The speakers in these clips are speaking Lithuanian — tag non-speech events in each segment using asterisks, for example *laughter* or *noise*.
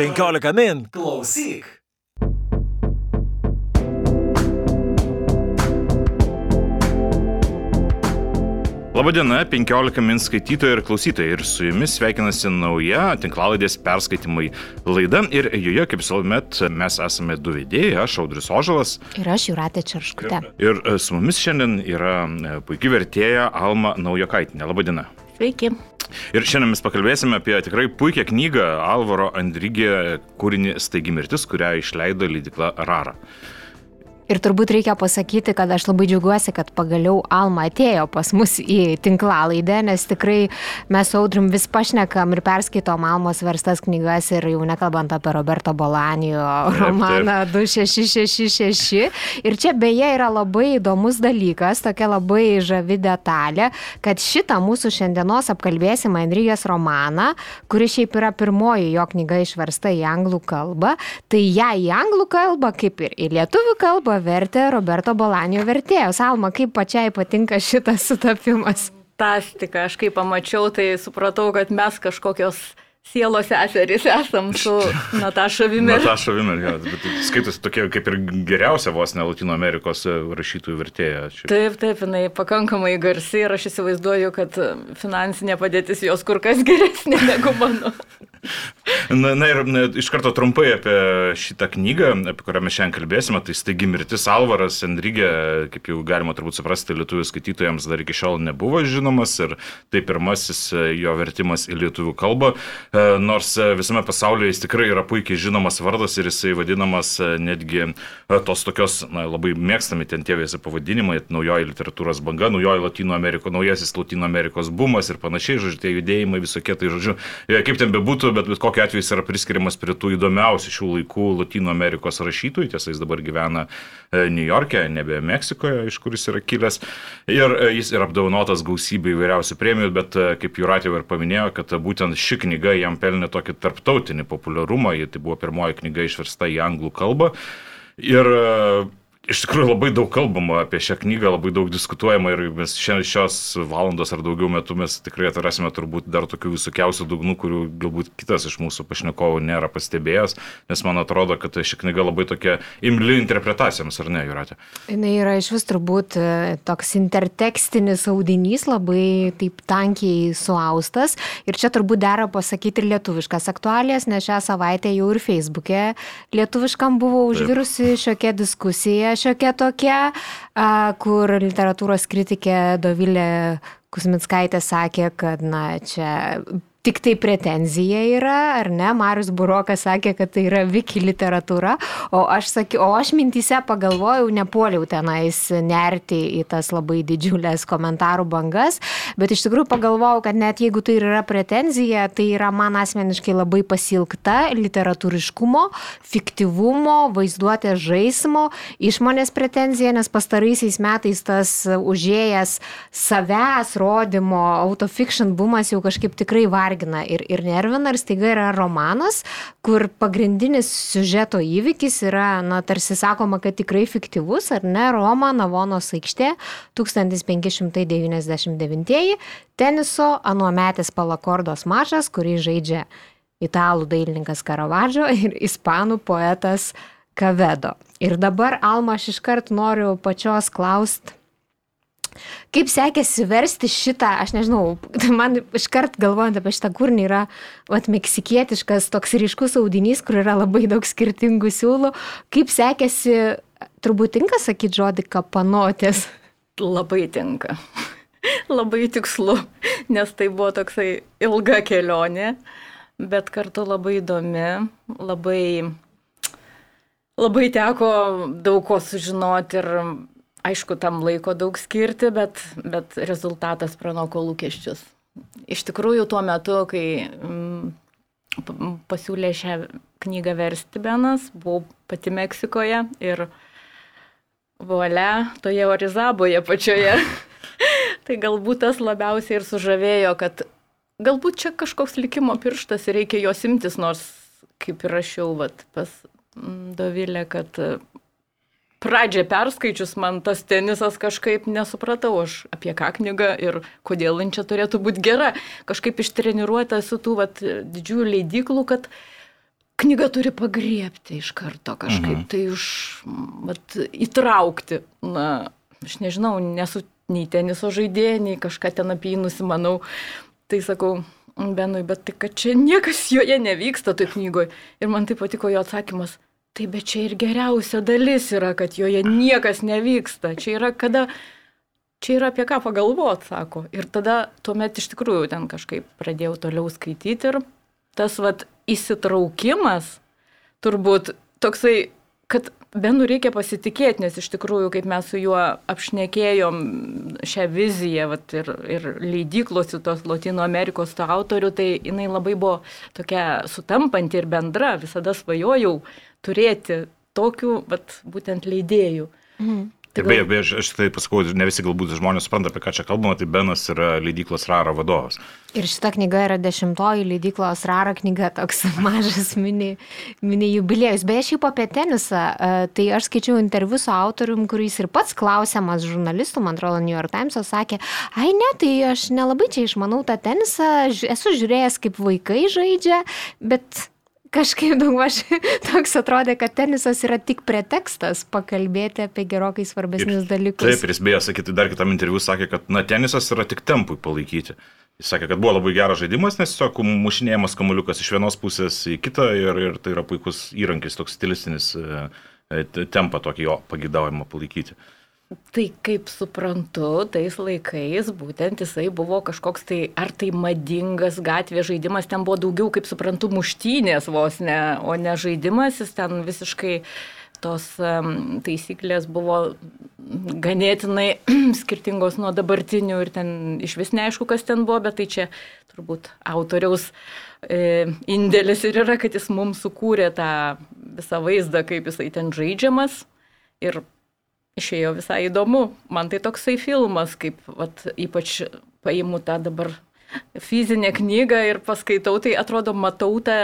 15 min. Klausyk. Labadiena, 15 min skaitytojai ir klausytojai. Ir su jumis sveikinasi nauja tinklalaidės perskaitimai laida. Ir joje, kaip visuomet, mes esame du vedėjai, aš Audrius Ožalas. Ir aš Juratė Čarškutė. Ir e, su mumis šiandien yra e, puikiai vertėja Alma Naujokaitinė. Labadiena. Sveiki. Ir šiandien mes pakalbėsime apie tikrai puikią knygą Alvaro Andrygė kūrinį Staigi mirtis, kurią išleido leidikla Rara. Ir turbūt reikia pasakyti, kad aš labai džiaugiuosi, kad pagaliau Alma atėjo pas mus į tinklalaidę, nes tikrai mes su Audrim vis pašnekam ir perskaitom Almos verstas knygas ir jau nekalbant apie Roberto Bolanijo romaną 2666. Ir čia beje yra labai įdomus dalykas, tokia labai žavi detalė, kad šitą mūsų šiandienos apkalbėsimą Enrijos romaną, kuri šiaip yra pirmoji jo knyga išversta į anglų kalbą, tai ją į anglų kalbą, kaip ir į lietuvių kalbą, vertė Roberto Bolanio vertėjos. Alma, kaip pačiai patinka šitas sutapimas? Fantastika, aš kai pamačiau, tai supratau, kad mes kažkokios sielos seserys esam su *laughs* Nataša Vimer. Nataša Vimer, ja, bet skaitosi tokia kaip ir geriausia vos ne Latino Amerikos rašytojų vertėja. Šiaip. Taip, taip, jinai pakankamai garsi ir aš įsivaizduoju, kad finansinė padėtis jos kur kas geresnė negu mano. *laughs* Na, na ir na, iš karto trumpai apie šitą knygą, apie kurią mes šiandien kalbėsime. Tai staigi mirtis Alvaras Enrygė, kaip jau galima turbūt suprasti, lietuvių skaitytojams dar iki šiol nebuvo žinomas ir tai pirmasis jo vertimas į lietuvių kalbą. E, nors visame pasaulyje jis tikrai yra puikiai žinomas vardas ir jisai vadinamas netgi e, tos tokios na, labai mėgstami ten tie visi pavadinimai, naujoji literatūros banga, naujoji Latino Amerikos, naujasis Latino Amerikos bumas ir panašiai, žodžiu, tie judėjimai visokie, tai žodžiu, e, kaip ten bebūtų, bet bet kokiu atveju jis yra priskiriamas prie tų įdomiausių šių laikų Latino Amerikos rašytojų. Tiesa, jis dabar gyvena e, New York'e, nebe Meksikoje, iš kur jis yra kilęs. Ir e, jis yra apdovanotas gausybė įvairiausių premijų, bet e, kaip Juratė ir paminėjo, kad būtent ši knyga jam pelnė tokį tarptautinį populiarumą. Ji tai buvo pirmoji knyga išversta į anglų kalbą. Ir Iš tikrųjų labai daug kalbama apie šią knygą, labai daug diskutuojama ir mes šiandien šios valandos ar daugiau metų mes tikrai atrasime turbūt dar tokių visokiausių dugnų, kurių galbūt kitas iš mūsų pašnekovų nėra pastebėjęs, nes man atrodo, kad ši knyga labai tokia imli interpretacijams, ar ne, Juratė? Jis yra iš vis turbūt e, toks intertekstinis audinys, labai taip tankiai suaustas ir čia turbūt dera pasakyti ir lietuviškas aktualijas, nes šią savaitę jau ir Facebook'e lietuviškam buvo užvirusi šiokia diskusija šiokia tokia, kur literatūros kritikė Dovilė Kusmitskaitė sakė, kad na, čia tik tai pretenzija yra, ar ne? Marius Burokas sakė, kad tai yra wiki literatūra, o aš, sakiau, o aš mintise pagalvojau, nepuoliau tenais nerti į tas labai didžiulės komentarų bangas, bet iš tikrųjų pagalvojau, kad net jeigu tai yra pretenzija, tai yra man asmeniškai labai pasilgta literatūriškumo, fiktyvumo, vaizduotės žaismo, išmonės pretenzija, nes pastaraisiais metais tas užėjęs savęs rodymo autofiction bumas jau kažkaip tikrai varė vargina ir, ir nervina, ir staiga yra romanas, kur pagrindinis siužeto įvykis yra, na, tarsi sakoma, kad tikrai fiktyvus, ar ne, Roma, Navonos aikštė, 1599, teniso anuometis palakordos mačas, kurį žaidžia italų dailininkas Karavadžo ir ispanų poetas Kavedo. Ir dabar, Alma, aš iškart noriu pačios klausti Kaip sekėsi versti šitą, aš nežinau, man iškart galvojant apie šitą kūrinį yra vat, meksikietiškas toks ryškus audinys, kur yra labai daug skirtingų siūlų. Kaip sekėsi, turbūt tinka sakyti žodį kapanotės? Labai tinka. *laughs* labai tikslu, nes tai buvo toksai ilga kelionė, bet kartu labai įdomi, labai, labai teko daug ko sužinoti ir aišku, tam laiko daug skirti, bet, bet rezultatas pranoko lūkesčius. Iš tikrųjų, tuo metu, kai mm, pasiūlė šią knygą versti Benas, buvau pati Meksikoje ir volia toje Orizaboje pačioje. *laughs* tai galbūt tas labiausiai ir sužavėjo, kad galbūt čia kažkoks likimo pirštas ir reikia jos imtis, nors kaip ir rašiau vat, pas Dovilę, kad pradžią perskaičius man tas tenisas kažkaip nesupratau aš apie ką knyga ir kodėl jin čia turėtų būti gera. Kažkaip ištreniruota su tų vat, didžiųjų leidiklų, kad knyga turi pagriepti iš karto kažkaip mhm. tai už, vat, įtraukti. Na, aš nežinau, nesu nei teniso žaidėja, nei kažką ten apie jį nusimanau. Tai sakau, Benui, bet tai kad čia niekas joje nevyksta toj knygoje. Ir man tai patiko jo atsakymas. Tai bet čia ir geriausia dalis yra, kad joje niekas nevyksta. Čia yra kada, čia yra apie ką pagalvot, sako. Ir tada tuomet iš tikrųjų ten kažkaip pradėjau toliau skaityti ir tas vad įsitraukimas turbūt toksai, kad Benu reikia pasitikėti, nes iš tikrųjų, kaip mes su juo apšnekėjom šią viziją vat, ir, ir leidyklos tos Latino Amerikos to autorių, tai jinai labai buvo tokia sutampanti ir bendra, visada svajojau turėti tokių vat, būtent leidėjų. Mhm. Ir beje, beje, aš, aš tai pasakau, ne visi galbūt žmonės supranta, apie ką čia kalbama, tai Benas yra leidyklos Rara vadovas. Ir šita knyga yra dešimtoji leidyklos Rara knyga, toks *laughs* mažas mini, mini jubiliejus. Beje, šiaip apie tenisą, e, tai aš skaičiau interviu su autorium, kuris ir pats klausiamas žurnalistų, man atrodo, New York Times, sakė, ai ne, tai aš nelabai čia išmanau tą tenisą, esu žiūrėjęs, kaip vaikai žaidžia, bet kažkaip daugmaž *laughs* toks atrodė, kad tenisas yra tik pretekstas pakalbėti apie gerokai svarbesnius ir, dalykus. Taip, ir jis beje, sakyti, dar kitam interviu sakė, kad na, tenisas yra tik tempui palaikyti. Jis sakė, kad buvo labai geras žaidimas, nes tiesiog mušinėjimas kamuliukas iš vienos pusės į kitą ir, ir tai yra puikus įrankis, toks stilistinis e, e tempą tokį jo pagidavimą palaikyti. Tai kaip suprantu, tais laikais būtent jisai buvo kažkoks tai, ar tai madingas gatvės žaidimas, ten buvo daugiau, kaip suprantu, muštynės vos ne, o ne žaidimas, jis ten visiškai tos taisyklės buvo ganėtinai *clears throat* skirtingos nuo dabartinių ir ten iš vis neaišku, kas ten buvo, bet tai čia turbūt autoriaus e, indėlis ir yra, kad jis mums sukūrė tą visą vaizdą, kaip jisai ten žaidžiamas. Ir išėjo visai įdomu. Man tai toksai filmas, kaip vat, ypač paimu tą dabar fizinę knygą ir paskaitau, tai atrodo, matau tą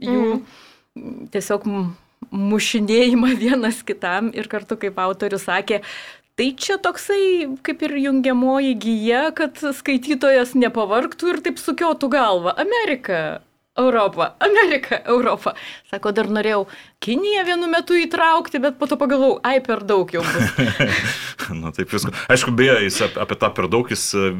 jų mm. tiesiog mušinėjimą vienas kitam ir kartu, kaip autorius sakė, Tai čia toksai kaip ir jungiamoji gyja, kad skaitytojas nepavarktų ir taip sukiotų galvą. Amerika, Europą, Ameriką, Europą. Sako, dar norėjau Kiniją vienu metu įtraukti, bet po to pagalvojau, ai per daug jau bus. *laughs* Na taip viskas. Aišku, beje, jis apie tą per daug jis e,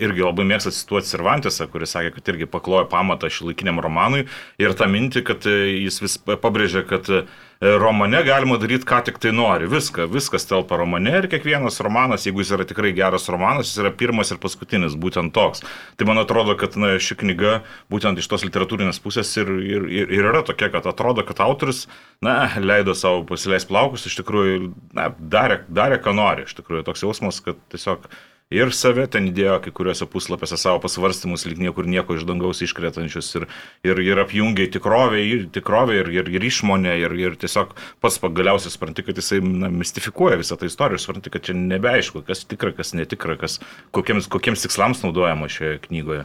irgi labai mėgsta cituoti Cervantesą, kuris sakė, kad irgi paklojo pamatą šilaikiniam romanui ir tą mintį, kad e, jis vis pabrėžė, kad romane galima daryti, ką tik tai nori. Viską, viskas telpa romane ir kiekvienas romanas, jeigu jis yra tikrai geras romanas, jis yra pirmas ir paskutinis, būtent toks. Tai man atrodo, kad na, ši knyga būtent iš tos literatūrinės pusės ir, ir, ir, yra tokia, kad atrodo, kad autorius, na, leido savo pasileis plaukus, iš tikrųjų, na, darė, darė, ką nori. Iš tikrųjų, toks jausmas, kad tiesiog ir save ten įdėjo kai kuriuose puslapiuose savo pasvarstymus, lyg niekur nieko iš dangaus iškretančius ir, ir, ir apjungia tikrovę, ir, tikrovę ir, ir, ir išmonę ir, ir tiesiog pats pagaliausiai supranti, kad jisai na, mistifikuoja visą tą istoriją supranti, kad čia nebeaišku, kas tikra, kas netikra, kas, kokiems, kokiems tikslams naudojama šioje knygoje.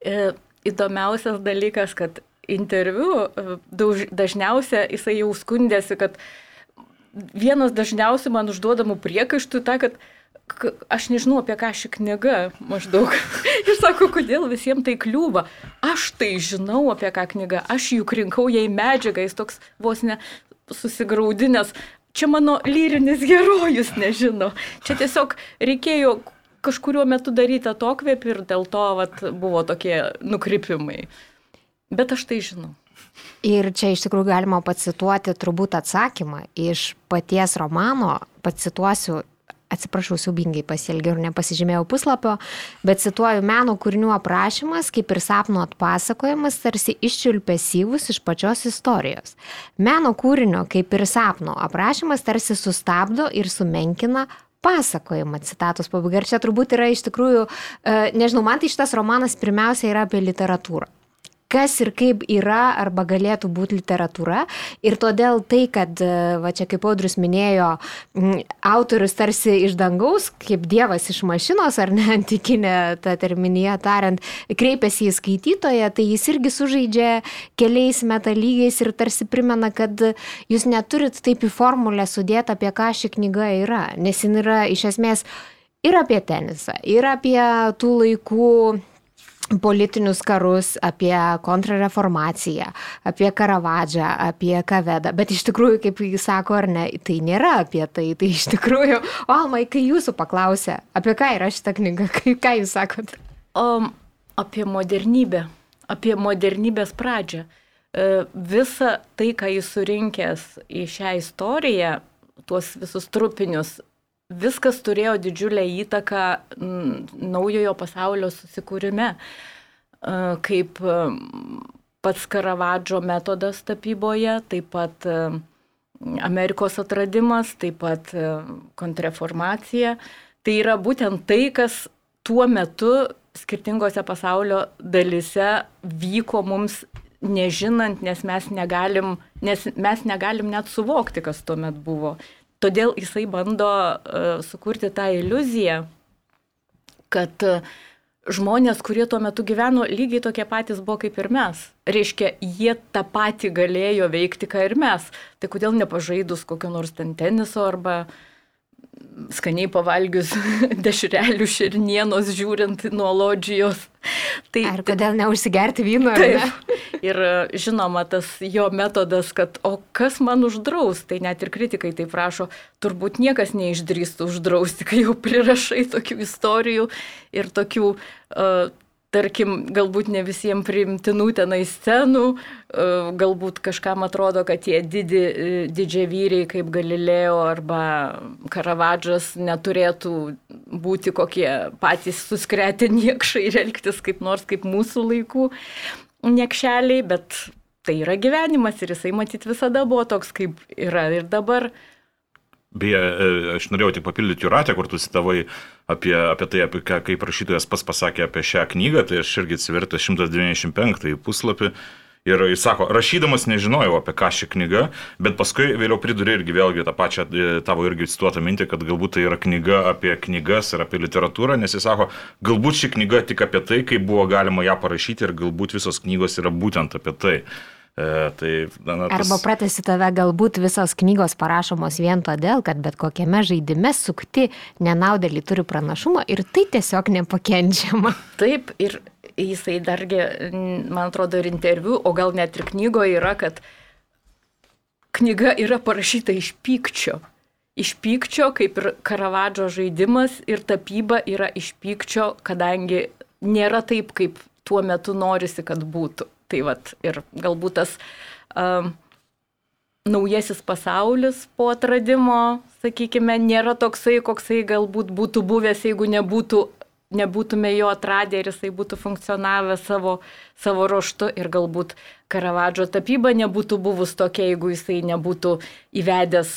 E, įdomiausias dalykas, kad interviu e, dažniausiai jisai jau skundėsi, kad vienas dažniausiai man užduodamų priekaištų ta, kad aš nežinau apie ką ši knyga maždaug. *laughs* Ir sako, kodėl visiems tai kliūva. Aš tai žinau apie ką knyga, aš juk rinkau jai medžiagą, jis toks vos ne susigaudinęs. Čia mano lyrinis herojus nežino. Čia tiesiog reikėjo kažkuriuo metu daryti atokvėpį ir dėl to vat, buvo tokie nukrypimai. Bet aš tai žinau. Ir čia iš tikrųjų galima pacituoti turbūt atsakymą iš paties romano, pacituosiu atsiprašau, siubingai pasielgiau ir nepasižymėjau puslapio, bet cituoju, meno kūrinių aprašymas, kaip ir sapno atpasakojimas, tarsi iščiulpėsyvus iš pačios istorijos. Meno kūrinio, kaip ir sapno aprašymas, tarsi sustabdo ir sumenkina pasakojimą, citatos pabaiga. Ir čia turbūt yra iš tikrųjų, e, nežinau, man tai šitas romanas pirmiausia yra apie literatūrą kas ir kaip yra arba galėtų būti literatūra. Ir todėl tai, kad, e, va čia kaip Audrius minėjo, autorius tarsi iš dangaus, kaip dievas iš mašinos, ar ne *laughs* antikinė ta terminija tariant, kreipiasi į skaitytoją, tai jis irgi sužaidžia keliais metalygiais ir tarsi primena, kad jūs neturit taip į formulę sudėti, apie ką ši knyga yra, nes jin yra iš esmės ir apie tenisą, ir apie tų laikų politinius karus, apie kontrareformaciją, apie Karavadžą, apie Kavedą. Bet iš tikrųjų, kaip jis sako, ar ne, tai nėra apie tai. Tai iš tikrųjų, Almai, kai jūsų paklausė, apie ką yra šita knyga, *laughs* kai, ką jūs sakot? O, apie modernybę, apie modernybės pradžią. E, visa tai, ką jis surinkęs į šią istoriją, tuos visus trupinius, viskas turėjo didžiulę įtaką naujojo pasaulio susikūrime, e, kaip e, pats Karavadžo metodas tapyboje, taip pat e, Amerikos atradimas, taip pat kontrreformacija. Tai yra būtent tai, kas tuo metu skirtingose pasaulio dalise vyko mums nežinant, nes mes negalim, nes mes negalim net suvokti, kas tuomet buvo. Todėl jisai bando uh, sukurti tą iliuziją, kad uh, žmonės, kurie tuo metu gyveno, lygiai tokie patys buvo kaip ir mes. Reiškia, jie tą patį galėjo veikti, ką ir mes. Tai kodėl nepažaidus kokio nors ten teniso arba skaniai pavalgius *laughs* dešrelių širnienos žiūrint nuo lodžijos. Tai, Ar kodėl neužsigerti vyno? Taip. Ir žinoma, tas jo metodas, kad o kas man uždraus, tai net ir kritikai tai prašo, turbūt niekas neišdrįstų uždrausti, kai jau prirašai tokių istorijų ir tokių uh, tarkim, galbūt ne visiems priimtinų tenai scenų, e, galbūt kažkam atrodo, kad tie didi, e, didžiai vyriai kaip Galilėjo arba Karavadžas neturėtų būti kokie patys suskretę niekšai ir elgtis kaip nors kaip mūsų laikų niekšeliai, bet tai yra gyvenimas ir jisai matyt visada buvo toks, kaip yra ir dabar. Beje, e, aš norėjau tik papildyti Juratę, kur tu citavai apie, apie tai, apie ką, kaip rašytojas pas pasakė apie šią knygą, tai aš irgi atsivertęs 195 puslapį. Ir jis sako, rašydamas nežinojau apie ką ši knyga, bet paskui vėliau pridurė irgi vėlgi tą pačią e, tavo irgi cituotą mintį, kad galbūt tai yra knyga apie knygas ir apie literatūrą, nes jis sako, galbūt ši knyga tik apie tai, kaip buvo galima ją parašyti ir galbūt visos knygos yra būtent apie tai. E, tai, na, na, tas... Arba pratesi tave, galbūt visos knygos parašomos vien todėl, kad bet kokiame žaidime sukti nenaudėlį turi pranašumą ir tai tiesiog nepakenčiama. Taip, ir jisai dargi, man atrodo, ir interviu, o gal net ir knygoje yra, kad knyga yra parašyta iš pykčio. Iš pykčio, kaip ir Karavadžo žaidimas ir tapyba yra iš pykčio, kadangi nėra taip, kaip tuo metu norisi, kad būtų. Tai vat, ir galbūt tas um, naujasis pasaulis po atradimo, sakykime, nėra toksai, koksai galbūt būtų buvęs, jeigu nebūtų, nebūtume jo atradę ir jisai būtų funkcionavęs savo, savo ruoštu ir galbūt Karavadžo tapyba nebūtų buvus tokia, jeigu jisai nebūtų įvedęs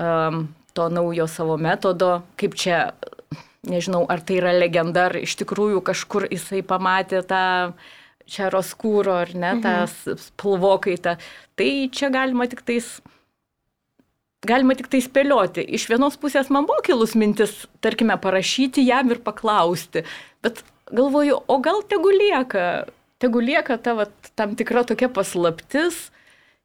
um, to naujo savo metodo, kaip čia, nežinau, ar tai yra legenda, ar iš tikrųjų kažkur jisai pamatė tą čeroskūro, ar ne, mhm. tą spalvokaitą. Tai čia galima tik tais galima tik tai spėlioti. Iš vienos pusės man buvo kilus mintis, tarkime, parašyti jam ir paklausti, bet galvoju, o gal tegu lieka, tegu lieka ta vat, tam tikra tokia paslaptis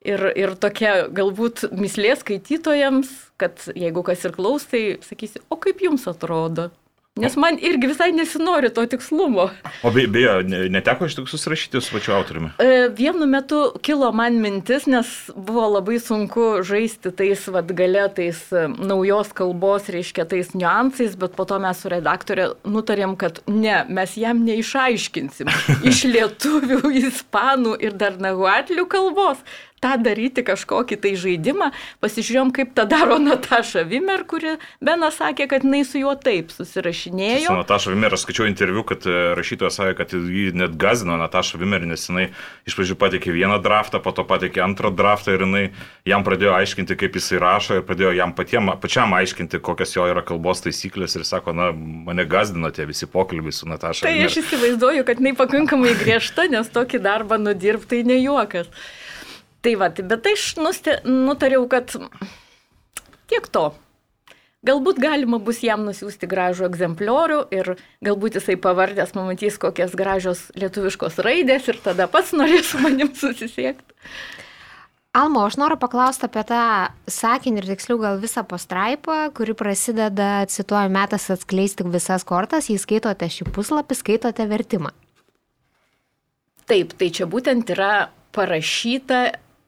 ir, ir tokia galbūt mislė skaitytojams, kad jeigu kas ir klaus, tai sakysi, o kaip jums atrodo? Nes man irgi visai nesinori to tikslumo. O be, beje, neteko iš tikrųjų susirašyti su pačiu autoriumi? E, vienu metu kilo man mintis, nes buvo labai sunku žaisti tais vad galėtais e, naujos kalbos, reiškia tais niuansais, bet po to mes su redaktorė nutarėm, kad ne, mes jam neišaiškinsim *laughs* iš lietuvių, ispanų ir dar nahuatlių kalbos tą daryti kažkokį tai žaidimą, pasižiūrėjom, kaip tą daro *laughs* Nataša Vimer, kuri Benas sakė, kad jinai su juo taip susirašinėjo. Su Nataša Vimer aš skaičiau interviu, kad e, rašytojas sakė, kad jį net gazino Nataša Vimer, nes jinai iš pradžių pateikė vieną draftą, po to pateikė antrą draftą ir jinai jam pradėjo aiškinti, kaip jisai rašo ir pradėjo jam patiem, pačiam aiškinti, kokios jo yra kalbos taisyklės ir sako, na, mane gazdino tie visi pokalbiai su Nataša. Tai Vimer. aš įsivaizduoju, kad jinai pakankamai griežta, nes tokį darbą nudirbtai ne juokas. Tai va, tai bet aš nusti, nutariau, kad tiek to. Galbūt galima bus jam nusiųsti gražų egzempliorių ir galbūt jisai pavardęs pamatys, kokias gražios lietuviškos raidės ir tada pats norės su manim susisiekti. Almo, aš noriu paklausti apie tą sakinį ir tiksliau gal visą pastraipą, kuri prasideda, cituoju, metas atskleisti visas kortas, jei skaitote šį puslapį, skaitote vertimą. Taip, tai čia būtent yra parašyta,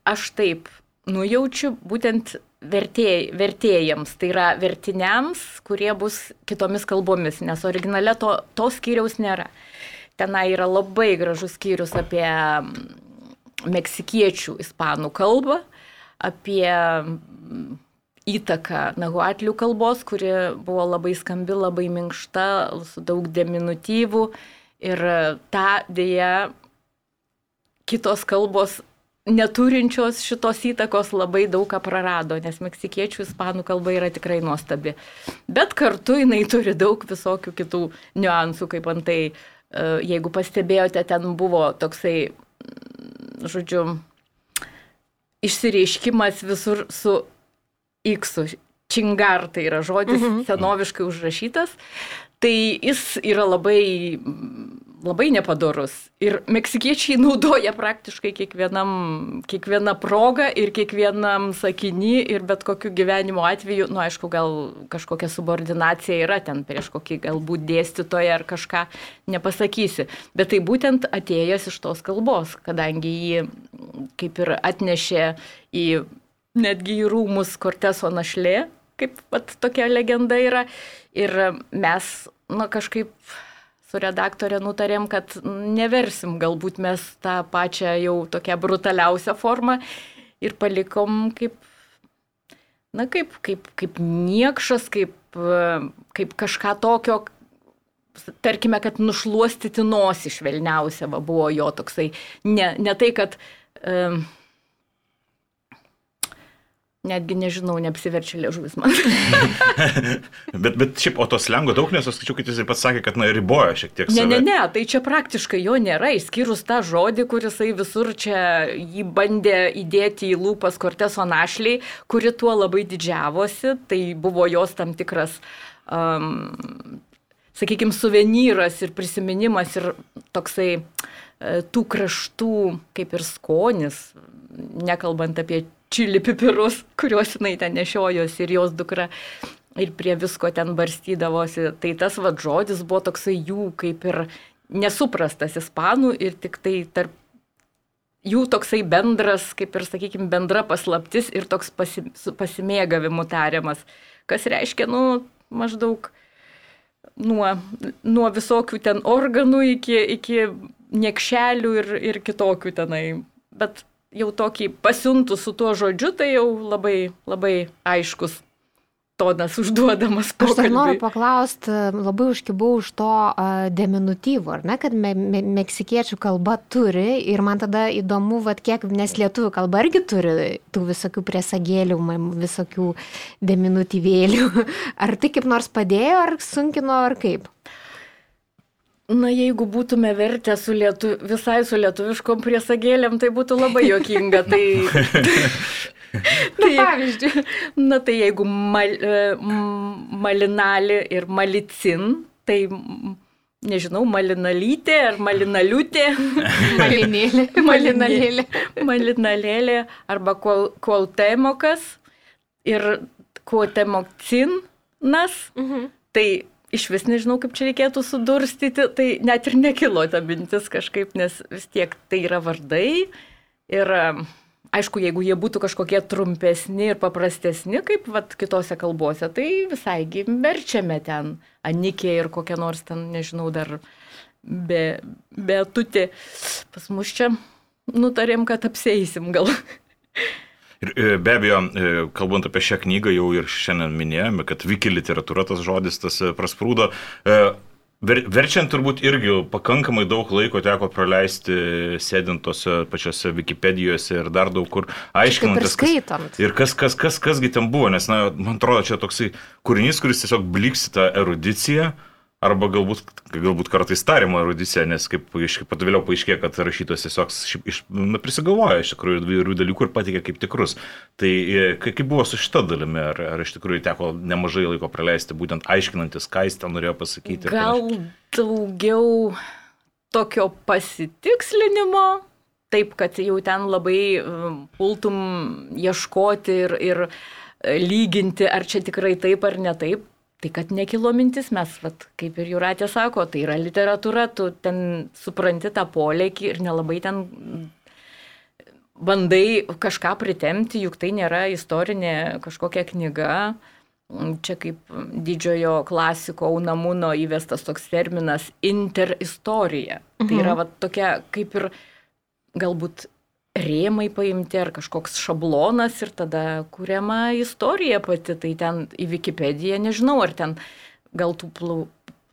aš taip nujaučiu, būtent vertėj, vertėjams, tai yra vertiniams, kurie bus kitomis kalbomis, nes originale to, to skyriaus nėra. Tenai yra labai gražus skyrius apie mm, meksikiečių ispanų kalbą, apie mm, įtaką nahuatlių kalbos, kuri buvo labai skambi, labai minkšta, su daug diminutyvų. Ir tą dėja kitos kalbos neturinčios šitos įtakos labai daug ką prarado, nes meksikiečių ispanų kalba yra tikrai nuostabi. Bet kartu jinai turi daug visokių kitų niuansų, kaip antai, e, jeigu pastebėjote, ten buvo toksai, mm, žodžiu, išsireiškimas visur su X. Čingar tai yra žodis mhm. senoviškai užrašytas. Tai jis yra labai labai nepadorus. Ir meksikiečiai *laughs* naudoja praktiškai kiekvienam, kiekvieną progą ir kiekvienam sakinį ir bet kokiu gyvenimo atveju, nu aišku, gal kažkokia subordinacija yra ten prieš kokį galbūt dėstytoją ar kažką nepasakysi. Bet tai būtent atėjęs iš tos kalbos, kadangi jį kaip ir atnešė į netgi į rūmus Korteso našlė, kaip pat tokia legenda yra. Ir mes, na kažkaip su redaktorė nutarėm, kad neversim galbūt mes tą pačią jau tokią brutaliausią formą ir palikom kaip, na kaip, kaip, kaip niekšas, kaip, kaip kažką tokio, tarkime, kad nušuostyti nosį švelniausia va, buvo jo toksai. Ne, ne tai, kad um, netgi nežinau, neapsiverčia liežuvis man. *laughs* bet, bet šiaip, o to slengo daug, nes aš skaičiu, kad jisai pats sakė, kad na, riboja šiek tiek. Save. Ne, ne, ne, tai čia praktiškai jo nėra, išskyrus tą žodį, kuris visur čia jį bandė įdėti į lūpas Korteso našliai, kuri tuo labai didžiavosi, tai buvo jos tam tikras um, sakykime, suvenyras ir prisiminimas ir toksai e, tų kraštų kaip ir skonis, nekalbant apie čili pipirus, kuriuos jinai ten nešiojosi ir jos dukra. Ir prie visko ten barstydavosi. Tai tas vad žodis buvo toksai jų kaip ir nesuprastas ispanų ir tik tai tarp jų toksai bendras, kaip ir, sakykime, bendra paslaptis ir toks pasi, pasimėgavimu tariamas, kas reiškia, nu, maždaug nuo, nuo visokių ten organų iki, iki niekšelių ir, ir kitokių tenai. Bet jau tokį pasiuntų su tuo žodžiu, tai jau labai, labai aiškus tonas užduodamas. Pokalbį. Aš noriu paklausti, labai užkibau už to uh, diminutyvų, ar ne, kad me, me, meksikiečių kalba turi ir man tada įdomu, vat, kiek, nes lietuvių kalba irgi turi tų visokių priesagėlių, visokių diminutyvėlių. *laughs* Ar tai kaip nors padėjo, ar sunkino, ar kaip? Na, jeigu būtume vertę su lietu, visai su lietuviškom priesagėlėm, tai būtų labai jokinga. Tai, *laughs* tai, pavyzdžiui. Na, tai jeigu mal, e, malinali ir malicin, tai nežinau, malinalytė ar malinaliutė. *laughs* Malinėlė. *laughs* Malinalėlė. Malinalėlė arba kuoltemokas ir kuoltemokcinas. Mhm. Tai iš vis nežinau, kaip čia reikėtų sudurstyti, tai net ir nekilo ta mintis kažkaip, nes vis tiek tai yra vardai. Ir aišku, jeigu jie būtų kažkokie trumpesni ir paprastesni, kaip vat, kitose kalbose, tai visai verčiame ten anikė ir kokia nors ten, nežinau, dar be, be tutė. Pas mus čia nutarėm, kad apseisim gal. *laughs* Ir e, be abejo, e, kalbant apie šią knygą, jau ir šiandien minėjome, kad wiki literatūra tas žodis tas e, prasprūdo. Ver, verčiant turbūt irgi pakankamai daug laiko teko praleisti sėdint tose pačiose Wikipedijose ir dar daug kur aiškinantis. Ir skaitant. Ir kas, kas, kas, kasgi ten buvo, nes, na, man atrodo, čia toksai kūrinys, kuris tiesiog bliksita erudiciją. Arba galbūt, galbūt kartais tariamo erudicija, nes kaip, kaip pat vėliau paaiškėjo, kad rašytojas tiesiog iš, na, prisigalvoja iš tikrųjų įvairių dalykų ir patikė kaip tikrus. Tai e, kaip buvo su šita dalimi, ar, ar iš tikrųjų teko nemažai laiko praleisti būtent aiškinantis, ką jis ten norėjo pasakyti? Gal daugiau tokio pasitikslinimo, taip, kad jau ten labai um, pultum ieškoti ir, ir e, lyginti, ar čia tikrai taip ar ne taip tai kad nekilo mintis, mes, vat, kaip ir Juratė sako, tai yra literatūra, tu ten supranti tą polėkį ir nelabai ten bandai kažką pritemti, juk tai nėra istorinė kažkokia knyga. Čia kaip didžiojo klasiko Unamuno įvestas toks terminas interistorija. Mhm. Tai yra va, tokia kaip ir galbūt rėmai paimti ar kažkoks šablonas ir tada kuriama istorija pati. Tai ten į Wikipediją nežinau, ar ten gal tų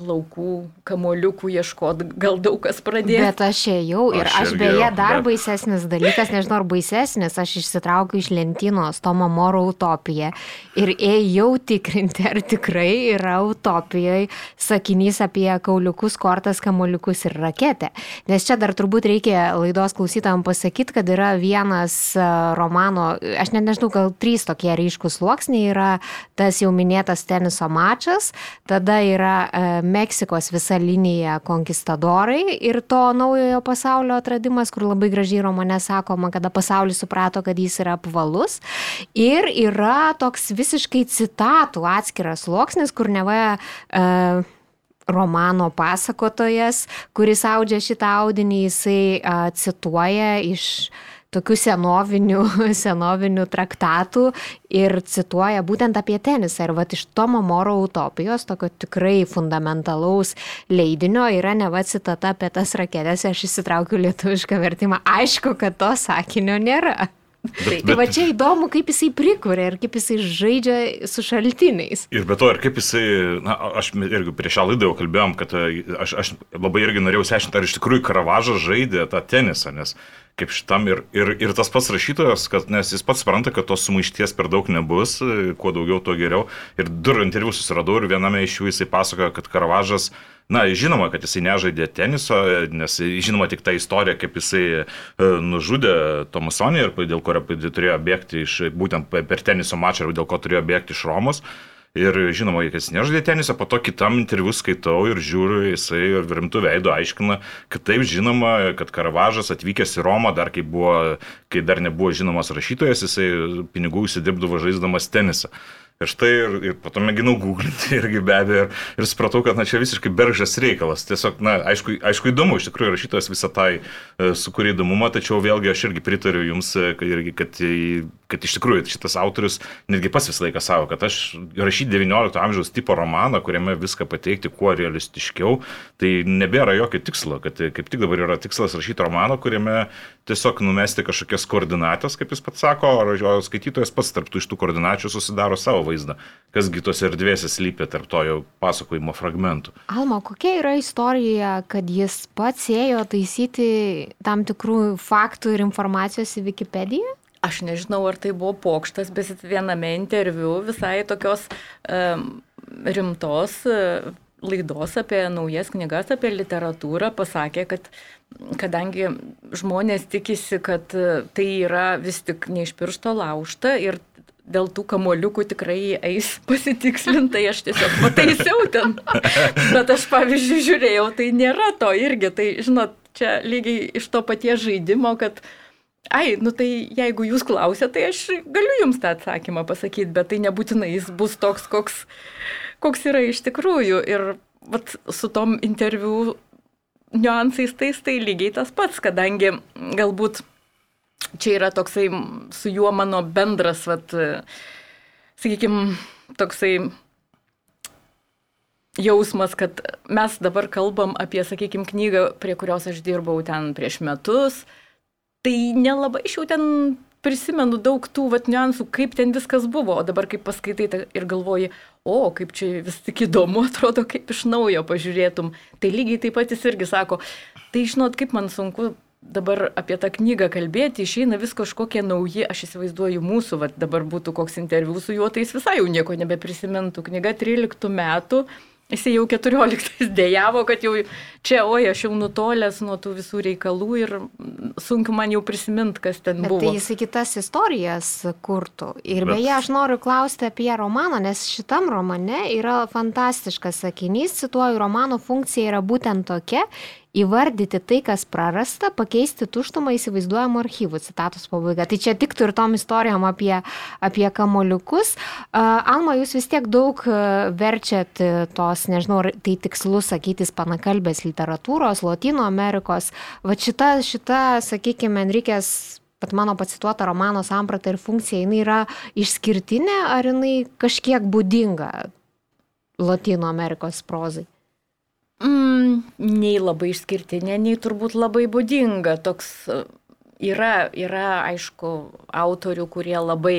plaukų, kamoliukų ieškot, gal daug kas pradėjo. Bet aš ėjau ir aš, aš beje dar bet... baisesnis dalykas, nežinau ar baisesnis, aš išsitraukiu iš lentynos Tomo Moro utopiją ir ėjau tikrinti, ar tikrai yra utopijoje sakinys apie kauliukus, kortas, kamoliukus ir raketę. Nes čia dar turbūt reikia laidos klausytam pasakyti, kad yra vienas e, romano, aš net nežinau, gal trys tokie ryškus sluoksniai yra tas jau minėtas teniso mačas, tada yra e, Meksikos visa linija konkistadorai ir to naujojo pasaulio atradimas, kur labai gražiai romane sakoma, kada pasaulis suprato, kad jis yra apvalus. Ir yra toks visiškai citatų atskiras sluoksnis, kur neva uh, romano pasakotojas, kuris audžia šitą audinį, jisai uh, cituoja iš uh, tokių senovinių, *laughs* senovinių traktatų ir cituoja būtent apie tenisą. Ir va iš Tomo Moro utopijos, tokio tikrai fundamentalaus leidinio, yra neva citata apie tas raketės, aš įsitraukiu lietuvišką vertimą. Aišku, kad to sakinio nėra. Bet, tai, va čia įdomu, kaip jisai prikuria ir kaip jisai žaidžia su šaltiniais. Ir be to, ir kaip jisai, na, aš irgi prieš šią laidą jau kalbėjom, kad e, aš, aš labai irgi norėjau sešinti, ar iš tikrųjų Karavažas žaidė tą tenisą, nes kaip šitam ir, ir, ir tas pats rašytojas, kad, nes jis pats supranta, kad tos sumaišties per daug nebus, kuo daugiau, tuo geriau. Ir du interviu susiradau ir viename iš jų jisai pasakojo, kad Karavažas, na, žinoma, kad jisai nežaidė teniso, nes žinoma tik ta istorija, kaip jisai e, nužudė Tomasonį ir dėl kurio turėjo bėgti iš, būtent per teniso mačą ir dėl ko turėjo bėgti iš Romos. Ir žinoma, jis nežaidė tenisą, po to kitam interviu skaitau ir žiūriu, jisai ir rimtų veidų aiškina, kad taip žinoma, kad Karavažas atvykęs į Romą dar kai buvo, kai dar nebuvo žinomas rašytojas, jisai pinigų įsidirbdavo žaisdamas tenisą. Ir štai, ir, ir po to mėginau googlinti *laughs* irgi be abejo, ir, ir supratau, kad na, čia visiškai beržas reikalas. Tiesiog, na, aišku, aišku įdomu, iš tikrųjų rašytojas visą tai e, sukūrė įdomumą, tačiau vėlgi aš irgi pritariu jums, e, kad, irgi, kad, kad iš tikrųjų šitas autorius netgi pas visą laiką savo, kad aš rašyti 19 amžiaus tipo romaną, kuriame viską pateikti kuo realistiškiau, tai nebėra jokio tikslo, kad kaip tik dabar yra tikslas rašyti romaną, kuriame tiesiog numesti kažkokias koordinatės, kaip jis pats sako, o skaitytojas pats tarptų iš tų koordinačių susidaro savo vaizdą, kasgi tos erdvėse slypia tarp to jau pasakojimo fragmentų. Alma, kokia yra istorija, kad jis pats ėjo taisyti tam tikrų faktų ir informacijos į Wikipediją? Aš nežinau, ar tai buvo pokštas, bet viename interviu visai tokios um, rimtos uh, laidos apie naujas knygas, apie literatūrą pasakė, kad kadangi žmonės tikisi, kad tai yra vis tik ne iš piršto laužta ir dėl tų kamoliukų tikrai eis *laughs* pasitikslintai, aš tiesiog pataisiau ten. Bet aš pavyzdžiui žiūrėjau, tai nėra to irgi, tai žinot, čia lygiai iš to paties žaidimo, kad Ai, nu tai jeigu jūs klausėte, tai aš galiu jums tą atsakymą pasakyti, bet tai nebūtinai jis bus toks, koks, koks yra iš tikrųjų. Ir vat, su tom interviu niuansais tais tai lygiai tas pats, kadangi galbūt čia yra toksai su juo mano bendras, vat, sakykime, toksai jausmas, kad mes dabar kalbam apie, sakykime, knygą, prie kurios aš dirbau ten prieš metus, tai nelabai aš jau ten prisimenu daug tų vat niuansų, kaip ten viskas buvo, o dabar kaip paskaitai tai ir galvoji, o kaip čia vis tik įdomu, *laughs* atrodo, kaip iš naujo pažiūrėtum. Tai lygiai taip pat jis irgi sako, tai žinot, kaip man sunku dabar apie tą knygą kalbėti, išeina vis kažkokie nauji, aš įsivaizduoju mūsų, vat dabar būtų koks interviu su juo, tai jis visai jau nieko nebeprisimintų. Knyga 13 metų Jis jau 14 *laughs* dėjavo, kad jau čia, oi, aš jau nutolęs nuo tų visų reikalų ir sunku man jau prisiminti, kas ten Bet buvo. Tai jis kitas istorijas kurtų. Ir Bet... beje, aš noriu klausti apie romaną, nes šitam romane yra fantastiškas sakinys, cituoju, romano funkcija yra būtent tokia įvardyti tai, kas prarasta, pakeisti tuštumą įsivaizduojamų archyvų. Citatos pabaiga. Tai čia tiktų ir tom istorijom apie, apie kamoliukus. Alma, jūs vis tiek daug verčiat tos, nežinau, tai tikslu sakyti, panakalbės literatūros, Latino Amerikos. Va šita, šita sakykime, Enrikės bet mano pacituota romano samprata ir funkcija, jinai yra išskirtinė ar jinai kažkiek būdinga Latino Amerikos prozai? Mm, nei labai išskirtinė, nei turbūt labai būdinga. Toks e, yra, yra, aišku, autorių, kurie labai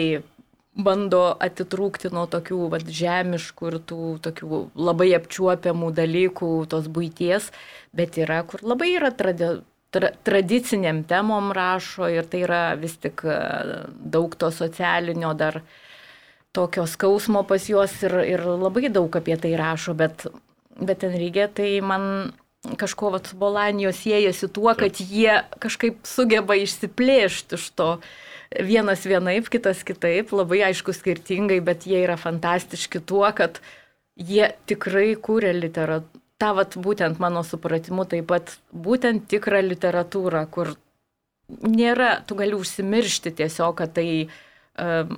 bando atitrūkti nuo tokių vat, žemiškų ir tų tokių labai apčiuopiamų dalykų, tos būties, bet yra, kur labai yra tradi tra tradiciniam temom rašo ir tai yra vis tik e, daug to socialinio dar tokio skausmo pas juos ir, ir labai daug apie tai rašo, bet, bet Enrigė tai man kažko vat, su Bolanijos siejasi tuo, kad jie kažkaip sugeba išsiplėšti iš to. Vienas vienaip, kitas kitaip, labai aišku skirtingai, bet jie yra fantastiški tuo, kad jie tikrai kūrė literatūrą tą vat, būtent mano supratimu taip pat būtent tikrą literatūrą, kur nėra, tu gali užsimiršti tiesiog, kad tai um,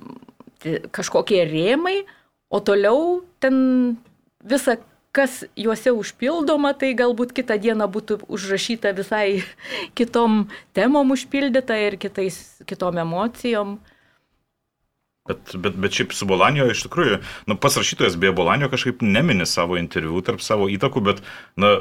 kažkokie rėmai, o toliau ten visa, kas juose užpildoma, tai galbūt kitą dieną būtų užrašyta visai *laughs* kitom temom užpildyta ir kitais, kitom emocijom. Bet, bet, bet šiaip su Bolanijo iš tikrųjų, nu, pas rašytojas beje Bolanijo kažkaip nemini savo interviu tarp savo įtakų, bet, na,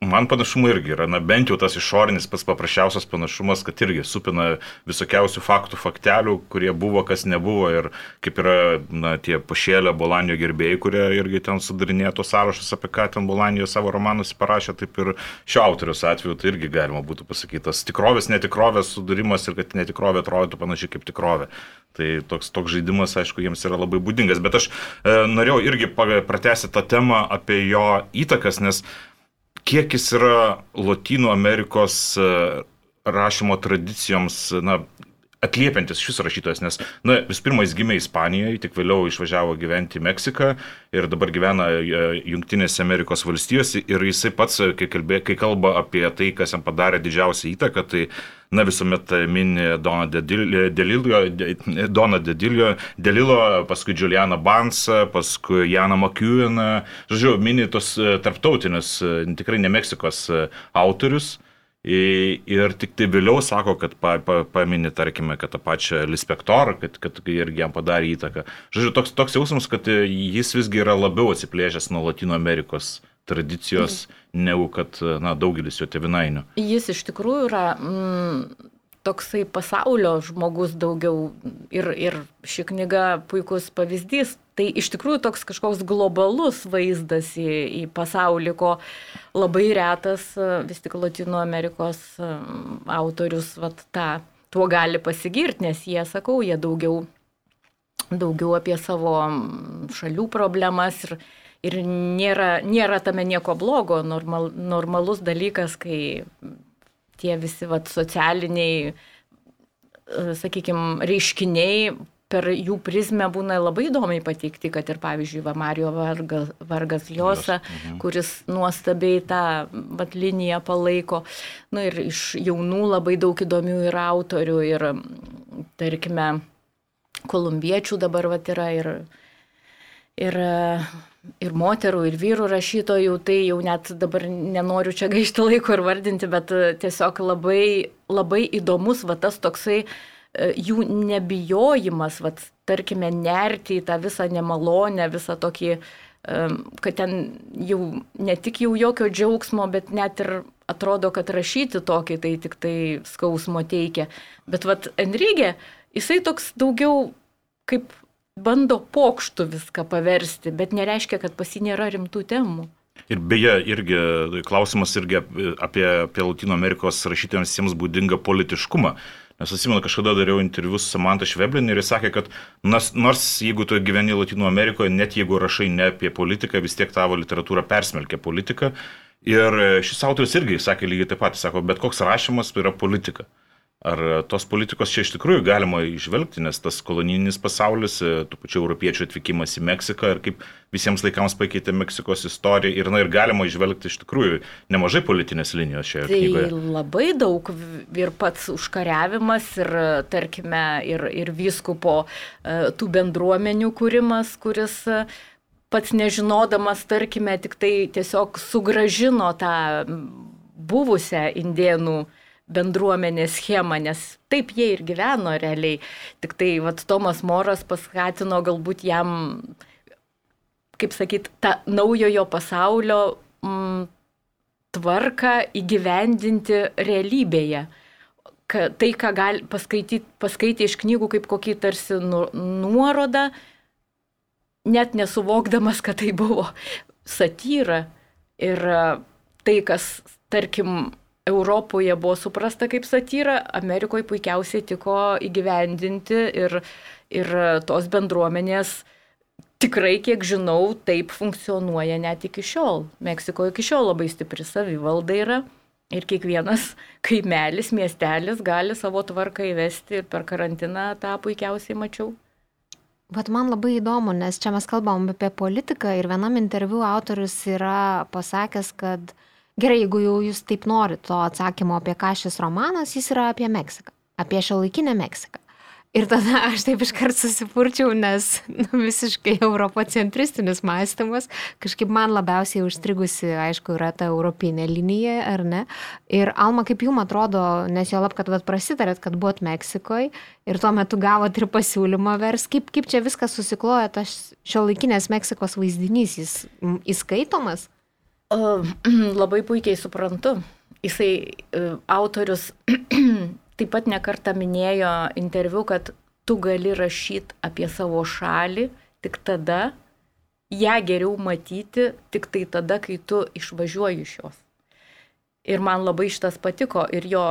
Man panašumai irgi yra, na bent jau tas išorinis pats paprasčiausias panašumas, kad irgi supina visokiausių faktų, faktelių, kurie buvo, kas nebuvo. Ir kaip yra, na, tie pašėlę Bolanio gerbėjai, kurie irgi ten sudarinėjo tos sąrašus, apie ką ten Bolanijo savo romanus parašė, taip ir šio autorius atveju tai irgi galima būtų pasakyti, tas tikrovės, netikrovės sudarimas ir kad netikrovė atrodytų panašiai kaip tikrovė. Tai toks, toks žaidimas, aišku, jiems yra labai būdingas, bet aš e, norėjau irgi pratęsti tą temą apie jo įtakas, nes kiek jis yra Latino Amerikos e, rašymo tradicijoms, na, atliepiantis šis rašytojas, nes, na, vis pirma, jis gimė Ispanijoje, tik vėliau išvažiavo gyventi į Meksiką ir dabar gyvena e, Junktinėse Amerikos valstijose ir jisai pats, kai, kalbė, kai kalba apie tai, kas jam padarė didžiausią įtaką, tai, na, visuomet mini Doną Delilio, Doną Delilio, Delilo, paskui Julianą Bansą, paskui Janą McEweną, žodžiu, mini tos e, tarptautinius, e, tikrai ne Meksikos autorius. Ir tik tai vėliau sako, kad pa, pa, paminė, tarkime, kad tą pačią Lispektorą, kad, kad irgi jam padarė įtaką. Žodžiu, toks, toks jausmas, kad jis visgi yra labiau atsiplėžęs nuo Latino Amerikos tradicijos, mm. negu kad na, daugelis jo tevinainių. Jis iš tikrųjų yra mm, toksai pasaulio žmogus daugiau ir, ir ši knyga puikus pavyzdys. Tai iš tikrųjų toks kažkoks globalus vaizdas į, į pasaulį, ko labai retas vis tik Latino Amerikos autorius vat, tą, tuo gali pasigirti, nes jie, sakau, jie daugiau, daugiau apie savo šalių problemas ir, ir nėra, nėra tame nieko blogo, normal, normalus dalykas, kai tie visi vat, socialiniai, sakykime, reiškiniai per jų prizmę būna labai įdomiai pateikti, kad ir pavyzdžiui, va, Mario Vargas, Vargas Ljosa, mhm. kuris nuostabiai tą vat, liniją palaiko. Nu, ir iš jaunų labai daug įdomių yra autorių ir, tarkime, kolumbiečių dabar vat, yra ir, ir, ir moterų, ir vyrų rašytojų, tai jau net dabar nenoriu čia gaišti laiko ir vardinti, bet tiesiog labai, labai įdomus va tas toksai, E, jų nebijojimas, vat, tarkime, nerti į tą visą nemalonę, visą tokį, e, kad ten jau ne tik jau jokio džiaugsmo, bet net ir atrodo, kad rašyti tokį tai tik tai skausmo teikia. Bet vat Enrygė, jisai toks daugiau kaip bando pokštų viską paversti, bet nereiškia, kad pas jį nėra rimtų temų. Ir beje, irgi klausimas irgi apie, apie Latino Amerikos rašytojams jiems būdingą politiškumą. Nes atsimenu, kažkada dariau interviu su Samantha Šveblin ir jis sakė, kad nors, nors jeigu tu gyveni Latino Amerikoje, net jeigu rašai ne apie politiką, vis tiek tavo literatūra persmelkia politiką. Ir šis autorius irgi sakė lygiai taip pat, sako, bet koks rašymas yra politika. Ar tos politikos čia iš tikrųjų galima išvelgti, nes tas kolonijinis pasaulis, e, tų pačių europiečių atvykimas į Meksiką ir kaip visiems laikams pakeitė Meksikos istoriją ir, na, ir galima išvelgti iš tikrųjų nemažai politinės linijos šioje tai knygoje. Labai daug ir pats užkariavimas ir, tarkime, ir, ir vyskupo e, tų bendruomenių kūrimas, kuris e, pats nežinodamas, tarkime, tik tai tiesiog sugražino tą buvusią indienų bendruomenės schemą, nes taip jie ir gyveno realiai. Tik tai vat, Tomas Moras paskatino galbūt jam, kaip sakyt, tą naujojo pasaulio mm, tvarką įgyvendinti realybėje. Ka, tai, ką gali paskaityti, paskaityti iš knygų kaip kokį tarsi nu, nuorodą, net nesuvokdamas, kad tai buvo satyra. Ir tai, kas, tarkim, Europoje buvo suprasta kaip satyra, Amerikoje puikiausiai tiko įgyvendinti ir, ir tos bendruomenės tikrai, kiek žinau, taip funkcionuoja net iki šiol. Meksikoje iki šiol labai stipri savivalda yra ir kiekvienas kaimelis, miestelis gali savo tvarką įvesti ir per karantiną tą puikiausiai mačiau. Bet man labai įdomu, nes čia mes kalbam apie politiką ir vienam interviu autorius yra pasakęs, kad uh, Gerai, jeigu jau jūs taip norit to atsakymo, apie ką šis romanas, jis yra apie Meksiką, apie šio laikinę Meksiką. Ir tada aš taip iškart susipurčiau, nes nu, visiškai europocentristinis mąstymas, kažkaip man labiausiai užstrigusi, aišku, yra ta europinė linija, ar ne? Ir Alma, kaip jums atrodo, nes jo lab, kad vat, prasitarėt, kad buvot Meksikoje ir tuo metu gavot ir pasiūlymą vers, kaip, kaip čia viskas susikloja, tas šio laikinės Meksikos vaizdinys, jis įskaitomas? *clears throat* Labai puikiai suprantu. Jisai autorius *clears throat* taip pat nekartą minėjo interviu, kad tu gali rašyti apie savo šalį tik tada, ją geriau matyti tik tai tada, kai tu išvažiuoji iš jos. Ir man labai šitas patiko ir jo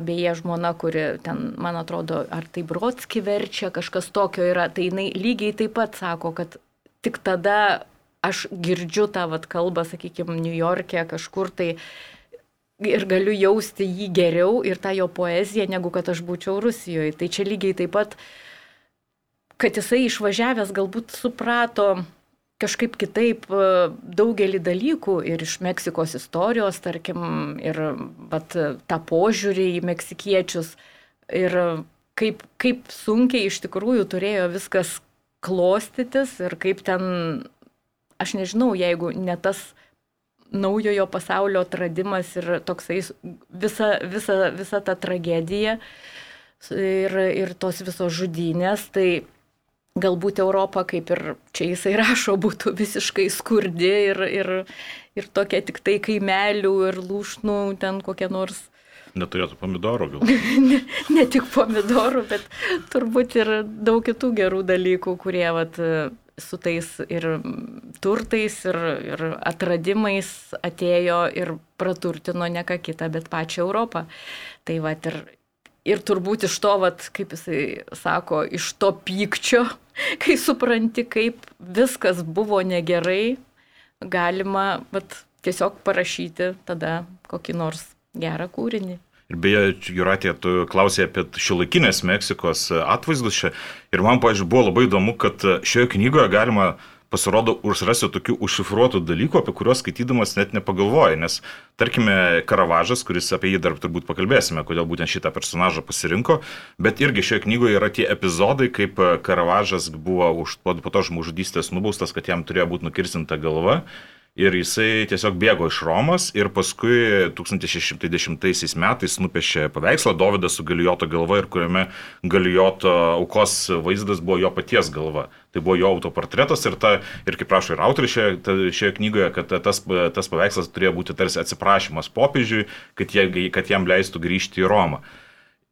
abieje žmona, kuri ten, man atrodo, ar tai Brodski verčia, kažkas tokio yra, tai jinai lygiai taip pat sako, kad tik tada aš girdžiu tą vat, kalbą, sakykime, New York'e kažkur tai ir galiu jausti jį geriau ir tą jo poeziją, negu kad aš būčiau Rusijoje. Tai čia lygiai taip pat, kad jisai išvažiavęs galbūt suprato kažkaip kitaip e, daugelį dalykų ir iš Meksikos istorijos, tarkim, ir vat, tą požiūrį į meksikiečius ir kaip, kaip sunkiai iš tikrųjų turėjo viskas klostytis ir kaip ten aš nežinau, jeigu ne tas naujojo pasaulio atradimas ir toksai visa, visa, visa ta tragedija ir, ir tos visos žudynės, tai galbūt Europa, kaip ir čia jisai rašo, būtų visiškai skurdi ir, ir, ir tokia tik tai kaimelių ir lūšnų ten kokia nors. Neturėtų pomidorų gal. *laughs* ne, ne tik pomidorų, bet turbūt ir daug kitų gerų dalykų, kurie vat, su tais ir turtais, ir, ir atradimais atėjo ir praturtino ne ką kitą, bet pačią Europą. Tai va ir, ir turbūt iš to, vat, kaip jisai sako, iš to pykčio, *laughs* kai supranti, kaip viskas buvo negerai, galima vat, tiesiog parašyti tada kokį nors gerą kūrinį. Ir beje, Juratė, tu klausai apie šiuolaikinės Meksikos atvaizdus čia. Ir man, pažiūrėjau, buvo labai įdomu, kad šioje knygoje galima pasirodo užrasti tokių užšifruotų dalykų, apie kuriuos skaitydamas net nepagalvoji. Nes, tarkime, Karavažas, kuris apie jį dar turbūt pakalbėsime, kodėl būtent šitą personažą pasirinko, bet irgi šioje knygoje yra tie epizodai, kaip Karavažas buvo už, po, to žmogžudystės nubaustas, kad jam turėjo būti nukirsinta galva ir jisai tiesiog bėgo iš Romos ir paskui 1610 metais nupiešė paveikslą Dovydas su Galijoto galva ir kuriame Galijoto aukos vaizdas buvo jo paties galva. Tai buvo jo autoportretas ir, ta, ir kaip prašo ir autorius šioje, šioje knygoje, kad tas, tas paveikslas turėjo būti tarsi atsiprašymas popiežiui, kad, jie, kad jam leistų grįžti į Romą.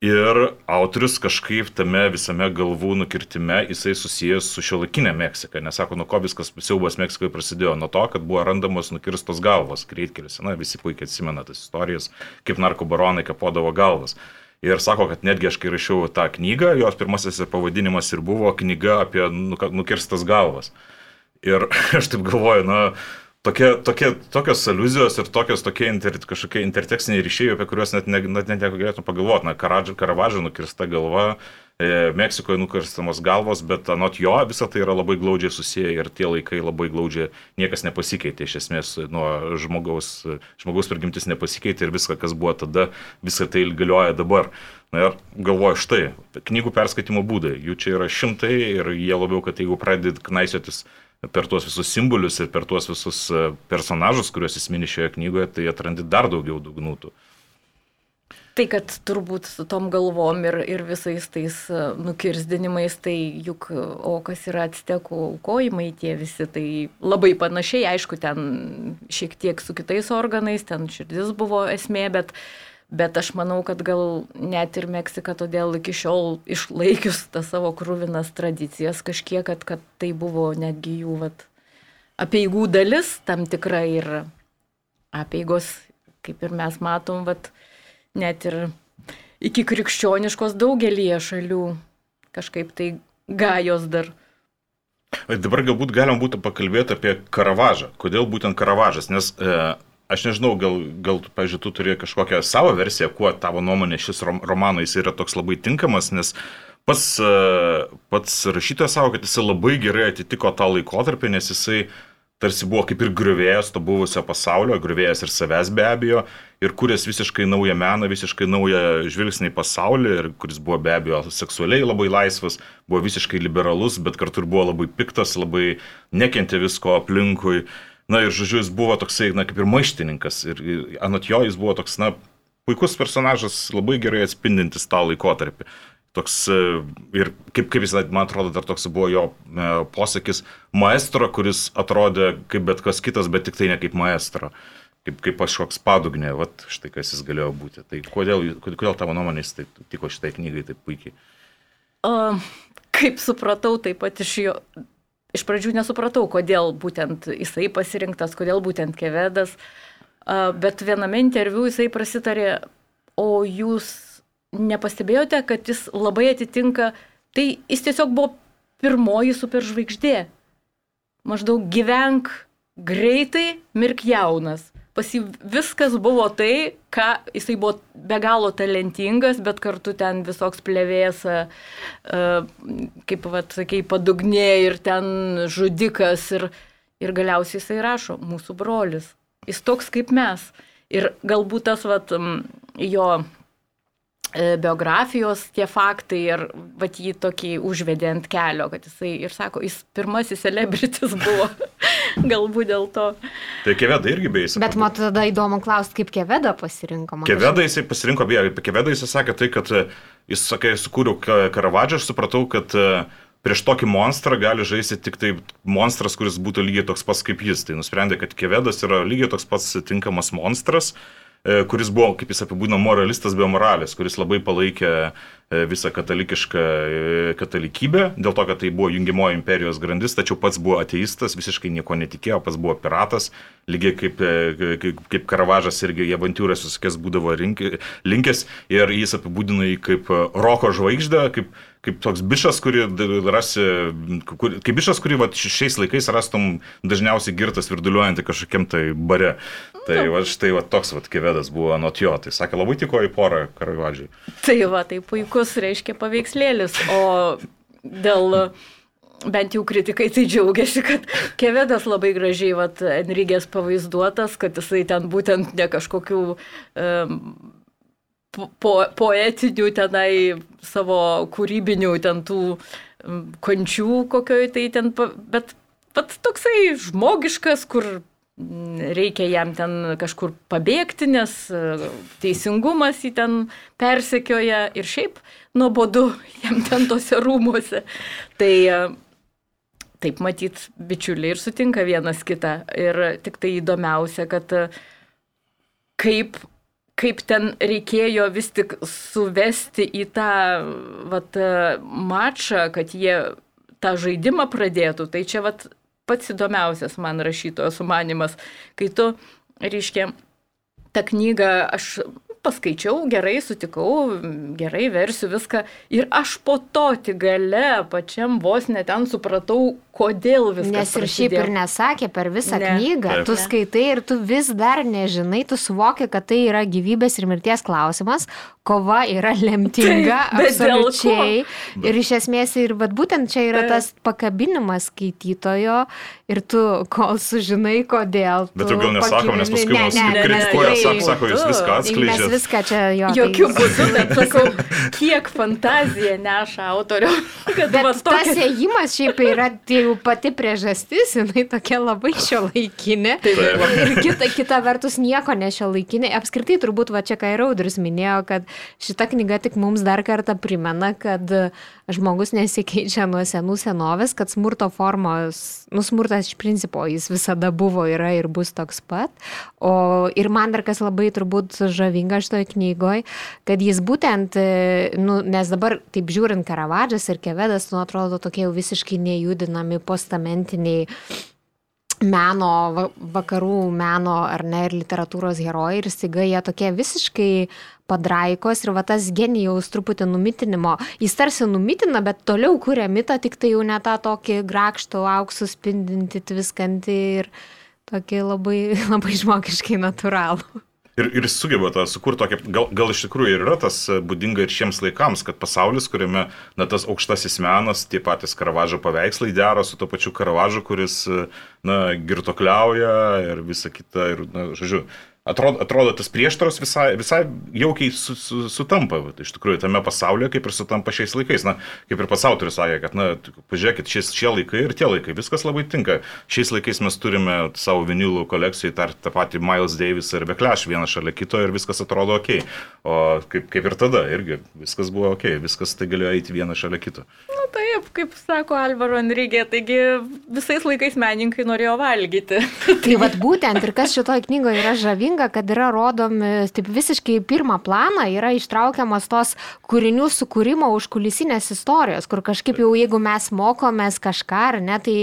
Ir autorius kažkaip tame visame galvų nukirtime jisai susijęs su šiuolaikinė Meksika. Nesako, nuo ko viskas siaubas Meksikoje prasidėjo. Nuo to, kad buvo randamos nukirstos galvos greitkeliuose. Na, visi puikiai atsimena tas istorijas, kaip narkobaronai kapodavo galvas. Ir sako, kad netgi aš kai rašiau tą knygą, jos pirmasis pavadinimas ir buvo knyga apie nukirstas galvas. Ir *laughs* aš taip galvoju, na, tokie, tokie, tokios aluzijos ir tokios tokie inter, kažkokie intertekstiniai ryšiai, apie kuriuos net, ne, net, net negalėtum pagalvoti. Na, Karavažo nukirsta galva, e, Meksikoje nukirstamos galvos, bet anot jo visą tai yra labai glaudžiai susiję ir tie laikai labai glaudžiai niekas nepasikeitė. Iš esmės nuo žmogaus, žmogaus prigimtis nepasikeitė ir viską, kas buvo tada, visą tai galioja dabar. Na ir galvoju, štai, knygų perskaitimo būdai, jų čia yra šimtai ir jie labiau, kad jeigu pradėt knaisiotis per tuos visus simbolius ir per tuos visus e, personažus, kuriuos jis mini šioje knygoje, tai atrandi dar daugiau dugnutų. Tai kad turbūt su tom galvom ir, ir visais tais e, nukirzdinimais, tai juk, o kas yra atstekų aukojimai tie visi, tai labai panašiai, aišku, ten šiek tiek su kitais organais, ten širdis buvo esmė, bet uh, Bet aš manau, kad gal net ir Meksika todėl iki šiol išlaikius tas savo krūvinas tradicijas kažkiek, kad, kad tai buvo netgi jų vat, apieigų dalis tam tikra ir apieigos, kaip ir mes matom, vat, net ir iki krikščioniškos daugelįje šalių kažkaip tai gajos dar. Dabar galbūt galima būtų pakalbėti apie Karavažą. Kodėl būtent Karavažas? Nes e, Aš nežinau, gal, gal pažiūrėjau, tu turi kažkokią savo versiją, kuo tavo nuomonė šis romanas jis yra toks labai tinkamas, nes pats, e, pats rašytojas savo, kad jisai labai gerai atitiko tą laikotarpį, nes jisai tarsi buvo kaip ir griuvėjas to buvusio pasaulio, griuvėjas ir savęs be abejo, ir kurės visiškai naują meną, visiškai naują žvilgsnį į pasaulį, ir kuris buvo be abejo seksualiai labai laisvas, buvo visiškai liberalus, bet kartu ir buvo labai piktas, labai nekentė visko aplinkui. Na ir žodžiu, jis buvo toksai, na kaip ir maištininkas. Ir, ir anot jo jis buvo toks, na, puikus personažas, labai gerai atspindintis tą laikotarpį. Toks, e, ir kaip, kaip jis, man atrodo, dar toks buvo jo e, posakis, maestro, kuris atrodė kaip bet kas kitas, bet tik tai ne kaip maestro. Kaip, kaip kažkoks padugnė, va štai kas jis galėjo būti. Tai kodėl, kodėl tavo nuomonė jis taip tiko šitai knygai taip puikiai? Uh, kaip supratau, taip pat iš jo iš pradžių nesupratau, kodėl būtent jisai pasirinktas, kodėl būtent Kevedas, bet viename interviu jisai prasitarė, o jūs nepastebėjote, kad jis labai atitinka, tai jis tiesiog buvo pirmoji superžvaigždė. Maždaug gyvenk greitai, mirk jaunas pas jį viskas buvo tai, ką jisai buvo be galo talentingas, bet kartu ten visoks plėvės, kaip, vad, sakai, padugnė ir ten žudikas ir, ir galiausiai jisai rašo, mūsų brolis. Jis toks kaip mes. Ir galbūt tas, vad, jo E, biografijos tie faktai ir vat jį tokį užvedė ant kelio, kad jisai ir sako, jis pirmasis celebritis *laughs* buvo, galbūt dėl to. Tai Keveda irgi beje. Bet man tada įdomu klausti, kaip Keveda pasirinko. Keveda jisai pasirinko, beje, apie Keveda jisai sakė tai, kad e, jis, sakai, sukūriau Karavadžą, aš supratau, kad e, prieš tokį monstrą gali žaisti tik tai monstras, kuris būtų lygiai toks pats kaip jis. Tai nusprendė, kad Kevedas yra lygiai toks pats tinkamas monstras E, kuris buvo, kaip jis apibūdino, moralistas be moralės, kuris labai palaikė e, visą katalikišką e, katalikybę, dėl to, kad tai buvo jungimoji imperijos grandis, tačiau pats buvo ateistas, visiškai nieko netikėjo, pats buvo piratas, lygiai kaip, kaip, kaip Karavažas irgi į avantūras visokias būdavo rinki, linkęs ir jis apibūdino jį kaip roko žvaigždę, kaip kaip toks bišas, kurį rasi, kur, kaip bišas, kurį va, šiais laikais rastum dažniausiai girtas virduliuojantį kažkokiam tai bare. Tai va štai va, toks va kevedas buvo anot jo, tai sakė labai tiko į porą karavadžiai. Tai va, tai puikus reiškia paveikslėlis, o dėl bent jau kritikai tai džiaugiasi, kad Kevedas labai gražiai, vat, Enrigės pavaizduotas, kad jisai ten būtent ne kažkokių um, po, poetinių tenai savo kūrybinių ten tų kančių kokioj tai ten, bet pat toksai žmogiškas, kur reikia jam ten kažkur pabėgti, nes teisingumas jį ten persekioja ir šiaip nuobodu *laughs* jam ten tose rūmuose. Tai taip matyt, bičiuliai ir sutinka vienas kitą. Ir tik tai įdomiausia, kad kaip kaip ten reikėjo vis tik suvesti į tą vat, mačą, kad jie tą žaidimą pradėtų. Tai čia vat, pats įdomiausias man rašytojo sumanimas, kai tu, reiškia, tą knygą aš paskaičiau, gerai sutikau, gerai versiu viską. Ir aš po to tik gale pačiam vos net ten supratau, kodėl viskas. Nes ir šiaip prasidėjo. ir nesakė per visą Ne. knygą. Taip. Tu skaitai ir tu vis dar nežinai, tu suvoki, kad tai yra gyvybės ir mirties klausimas, kova yra lemtinga, ko? absoliučiai. Ir iš esmės, ir vat, būtent čia yra Taip. tas pakabinimas skaitytojo ir tu, kol sužinai, kodėl. Bet tu jau gal nesakom, nes paskui Ne, ne, ne, kritikuoja, sako, sako, jūs viską atskleidžiate. Viską čia jo. tai- Jokių būdų, bet sakau, *laughs* kiek fantazija neša *laughs* va tas tokia. ėjimas šiaip yra tai jau pati priežastis, jinai tokia labai šio laikinė. Taip, Ir kita, kita vertus nieko ne šio laikinė. Apskritai turbūt va čia ką ir Audris minėjo, kad šita knyga tik mums dar kartą primena, kad žmogus nesikeičia nuo senų senovės, kad smurto formos, nu smurtas iš principo jis visada buvo, yra ir bus toks pat. O ir man dar kas labai turbūt žavinga šitoje knygoje, kad jis būtent, e, nu, nes dabar taip žiūrint Karavadžas ir Kevedas, nu atrodo tokie jau visiškai nejudinami postamentiniai meno, va- vakarų meno ar ne ir literatūros herojai ir staiga jie tokie visiškai padraikos ir va tas genijaus truputį numitinimo, jis tarsi numitina, bet toliau kuria mitą, tik tai jau ne tą tokį grakštų, auksų spindinti, tviskantį ir tokį labai, *laughs* labai žmogiškai natūralų. Ir, ir sugeba tą sukurti tokį, gal, gal iš tikrųjų ir yra tas e, būdinga ir šiems laikams, kad pasaulis, kuriame na, tas aukštasis menas, tie patys Karavažo paveikslai dera su to pačiu Karavažu, kuris e, na, girtokliauja ir visa kita. Ir, na, žodžiu, atrodo, atrodo tas prieštaros visai, visai jaukiai su, su, sutampa. vat, Iš tikrųjų, tame pasaulyje kaip ir sutampa šiais laikais. Na, kaip ir pats autorius sakė, kad, na, pažiūrėkit, šis, šie laikai ir tie laikai, viskas labai tinka. Šiais laikais mes turime savo vinilų kolekcijai tar, tą patį Miles Davis ir Beklash vieną šalia kito ir viskas atrodo ok. O kaip, kaip ir tada, irgi viskas buvo ok, viskas tai galėjo eiti vieną šalia kito. Nu, taip, kaip sako Alvaro Enrigė, taigi visais laikais menininkai norėjo valgyti. Tai vad būtent ir kas šitoje knygoje yra žavinga, kad yra rodomi taip visiškai į pirmą planą, yra ištraukiamas tos kūrinių sukūrimo užkulisinės istorijos, kur kažkaip jau jeigu mes mokomės kažką ar ne, tai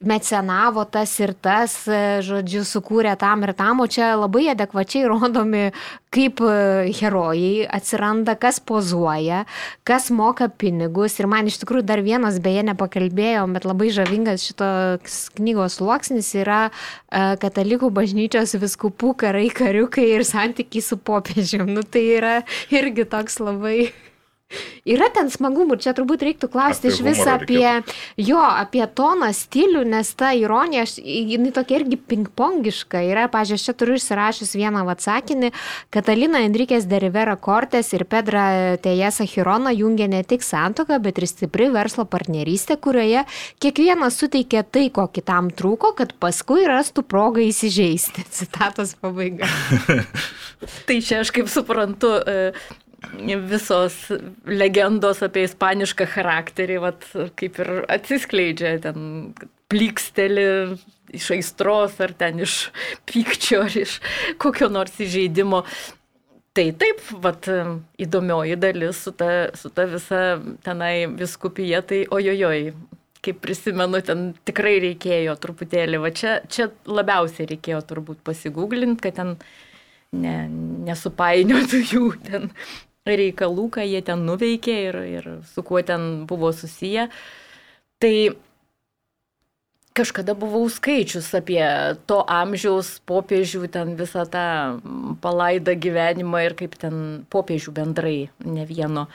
mecenavo tas ir tas, žodžiu, sukūrė tam ir tam, o čia labai adekvačiai rodomi, kaip e, herojai atsiranda, kas pozuoja, kas moka pinigus. Ir man iš tikrųjų dar vienas, beje, nepakalbėjom, bet labai žavingas šitos knygos sluoksnis yra e, katalikų bažnyčios viskupų karai, kariukai ir santykiai su popiežiumi. Nu, tai yra irgi toks labai... Yra ten smagumų, čia turbūt reiktų klausti iš vis humorą apie, jo, apie toną, stilių, nes ta ironija, aš- jinai tokia irgi pingpongiška. Yra, pažiūrėjau, aš čia turiu išsirašęs vieną atsakinį, Katalina Enrikės de Rivera Cortes ir Pedra Tejesa Hirona jungia ne tik santoką, bet ir stipri verslo partnerystė, kurioje kiekvienas suteikia tai, ko kitam trūko, kad paskui rastų progą įsižeisti. *laughs* Citatos pabaiga. *laughs* Tai čia aš kaip suprantu, e, visos legendos apie ispanišką charakterį, vat, kaip ir atsiskleidžia ten pliksteli iš aistros ar ten iš pykčio ar iš kokio nors įžeidimo. Tai taip, vat, įdomioji dalis su ta, su ta visa tenai viskupija, tai ojojoj, kaip prisimenu, ten tikrai reikėjo truputėlį, va čia, čia labiausiai reikėjo turbūt pasigūglinti, kad ten ne, nesupainiotų jų ten reikalų, ką jie ten nuveikė ir, ir su kuo ten buvo susiję. Tai kažkada buvau skaičius apie to amžiaus popiežių, ten visą tą palaidą gyvenimą ir kaip ten popiežių bendrai, ne vieno,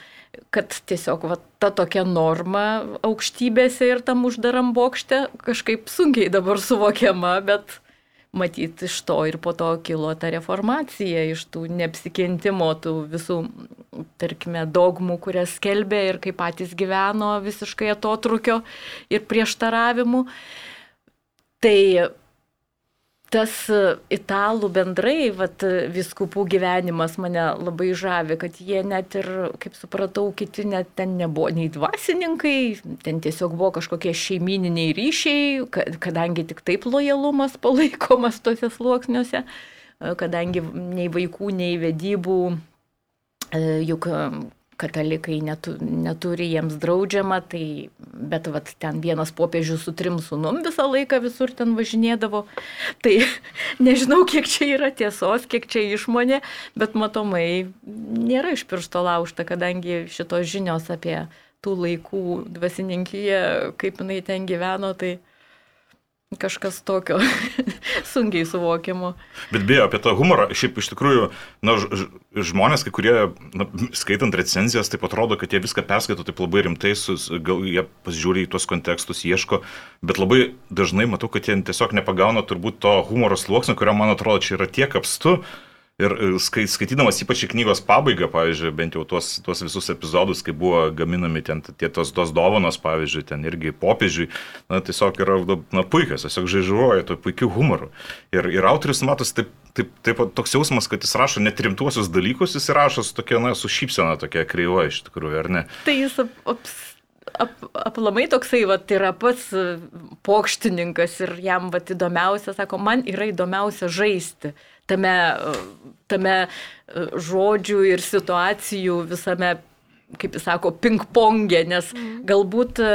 kad tiesiog va, ta tokia norma aukštybėse ir tam uždaram bokšte kažkaip sunkiai dabar suvokiama, bet matyt, iš to ir po to kilo ta reformacija, iš tų neapsikentimo, tų visų, tarkime, dogmų, kurias skelbė ir kaip patys gyveno visiškai atotrukio ir prieštaravimų. Tai tas italų bendrai, vat, viskupų gyvenimas mane labai žavi, kad jie net ir, kaip supratau, kiti net ten nebuvo nei dvasininkai, ten tiesiog buvo kažkokie šeimininiai ryšiai, kadangi tik taip lojalumas palaikomas tose sluoksniuose, kadangi nei vaikų, nei vedybų, juk katalikai netu, neturi jiems draudžiama, tai, bet vat, ten vienas popiežius su trim sunum visą laiką visur ten važinėdavo. Tai *laughs* nežinau, kiek čia yra tiesos, kiek čia išmonė, bet matomai nėra iš piršto laužta, kadangi šitos žinios apie tų laikų dvasininkyje, kaip jinai ten gyveno, tai kažkas tokio *laughs* sunkiai suvokiamo. Bet beje, apie tą humorą, šiaip iš tikrųjų, na, žmonės, kai kurie, na, skaitant recenzijas, taip atrodo, kad jie viską perskaito taip labai rimtai, sus, gal jie pasižiūri į tuos kontekstus, ieško, bet labai dažnai matau, kad jie tiesiog nepagauna turbūt to humoro sluoksnio, kurio, man atrodo, čia yra tiek apstu, Ir e, skai, skaitydamas ypač knygos pabaigą, pavyzdžiui, bent jau tuos, tuos visus epizodus, kai buvo gaminami ten tie tos, tos dovanos, pavyzdžiui, ten irgi popiežiui, na, tiesiog yra, na, puikios, tiesiog žaižuoja to puikiu humoru. Ir, ir autorius matos taip, taip, taip toks jausmas, kad jis rašo net rimtuosius dalykus, jis rašo su tokia, na, su šypsena tokia kreiva iš tikrųjų, ar ne? Tai jis ap, aps, ap, aplamai toksai, va, yra pats pokštininkas ir jam, va, įdomiausia, sako, man yra įdomiausia žaisti tame, tame e, žodžių ir situacijų visame, kaip jis sako, ping-pongė, nes mhm. galbūt e,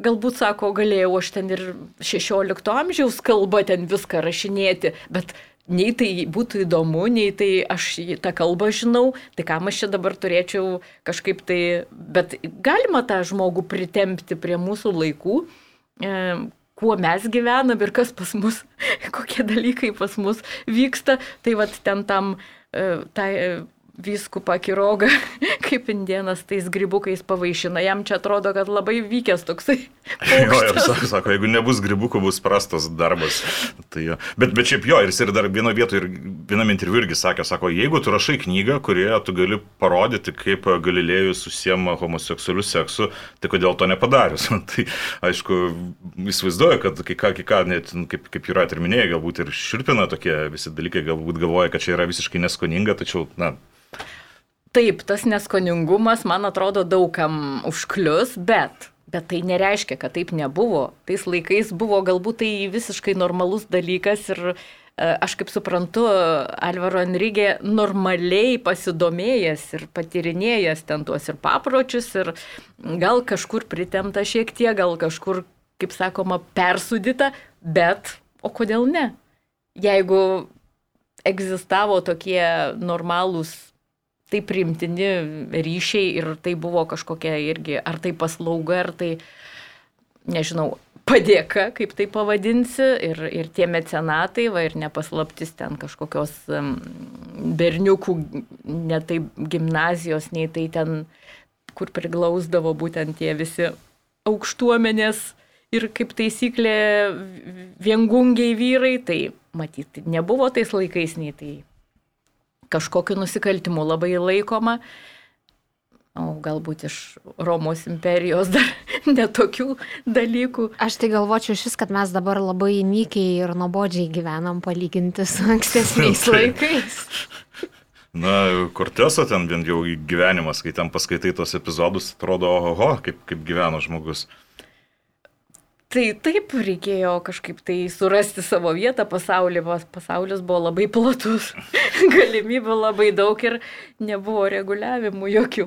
galbūt, sako, galėjau aš ten ir 16 amžiaus kalbą ten viską rašinėti, bet nei tai būtų įdomu, nei tai aš tą kalbą žinau, tai kam aš čia dabar turėčiau kažkaip tai, bet galima tą žmogų pritempti prie mūsų laikų, e, kuo mes gyvenam ir kas pas mus, *laughs* kokie dalykai pas mus vyksta. Tai vad ten tam, e, tai vyskupą Kirogą, kaip indienas tais gribukais pavaišina. Jam čia atrodo, kad labai vykęs toksai. *laughs* Jo, ir sako, sako, jeigu nebus gribukų, bus prastas darbas. Tai jo. bet, bet šiaip jo, ir jis ir dar vieno vietoje, ir vienam interviu irgi sakė, sako, jeigu tu rašai knygą, kurioje tu gali parodyti, kaip galilėjus susiema homoseksualiu seksu, tai kodėl to nepadarius? *laughs* tai aišku, įsivaizduoju, kad kai ką, kai ką net, nu, kaip, kaip yra ir minėjai, galbūt ir širpina tokie visi dalykai, galbūt galvoja, kad čia yra visiškai neskoninga, tačiau, na, Taip, tas neskoningumas, man atrodo, daugam užklius, bet Bet tai nereiškia, kad taip nebuvo. Tais laikais buvo galbūt tai visiškai normalus dalykas ir e, aš kaip suprantu, Alvaro Enrigė normaliai pasidomėjęs ir patirinėjęs ten tuos ir papročius ir gal kažkur pritemta šiek tiek, gal kažkur, kaip sakoma, persudita, bet o kodėl ne? Jeigu egzistavo tokie normalūs tai primtini ryšiai ir tai buvo kažkokia irgi, ar tai paslauga, ar tai, nežinau, padėka, kaip tai pavadinsi, ir, ir tie mecenatai, va ir nepaslaptis ten kažkokios berniukų, ne tai gimnazijos, nei tai ten, kur priglausdavo būtent tie visi aukštuomenės ir kaip taisyklė viengungiai vyrai, tai matyti nebuvo tais laikais, nei tai kažkokiu nusikaltimu labai laikoma. O galbūt iš Romos imperijos dar *laughs* netokių dalykų. Aš tai galvočiau šis, kad mes dabar labai nykiai ir nuobodžiai gyvenam palyginti su ankstesniais *laughs* laikais. *laughs* Na, Korteso ten vien jau gyvenimas, kai ten paskaitai tos epizodus, atrodo, oho, kaip, kaip gyveno žmogus. Tai taip reikėjo kažkaip tai surasti savo vietą. Pasaulyje, pasaulis buvo labai platus, *laughs* galimybių labai daug ir nebuvo reguliavimų jokių.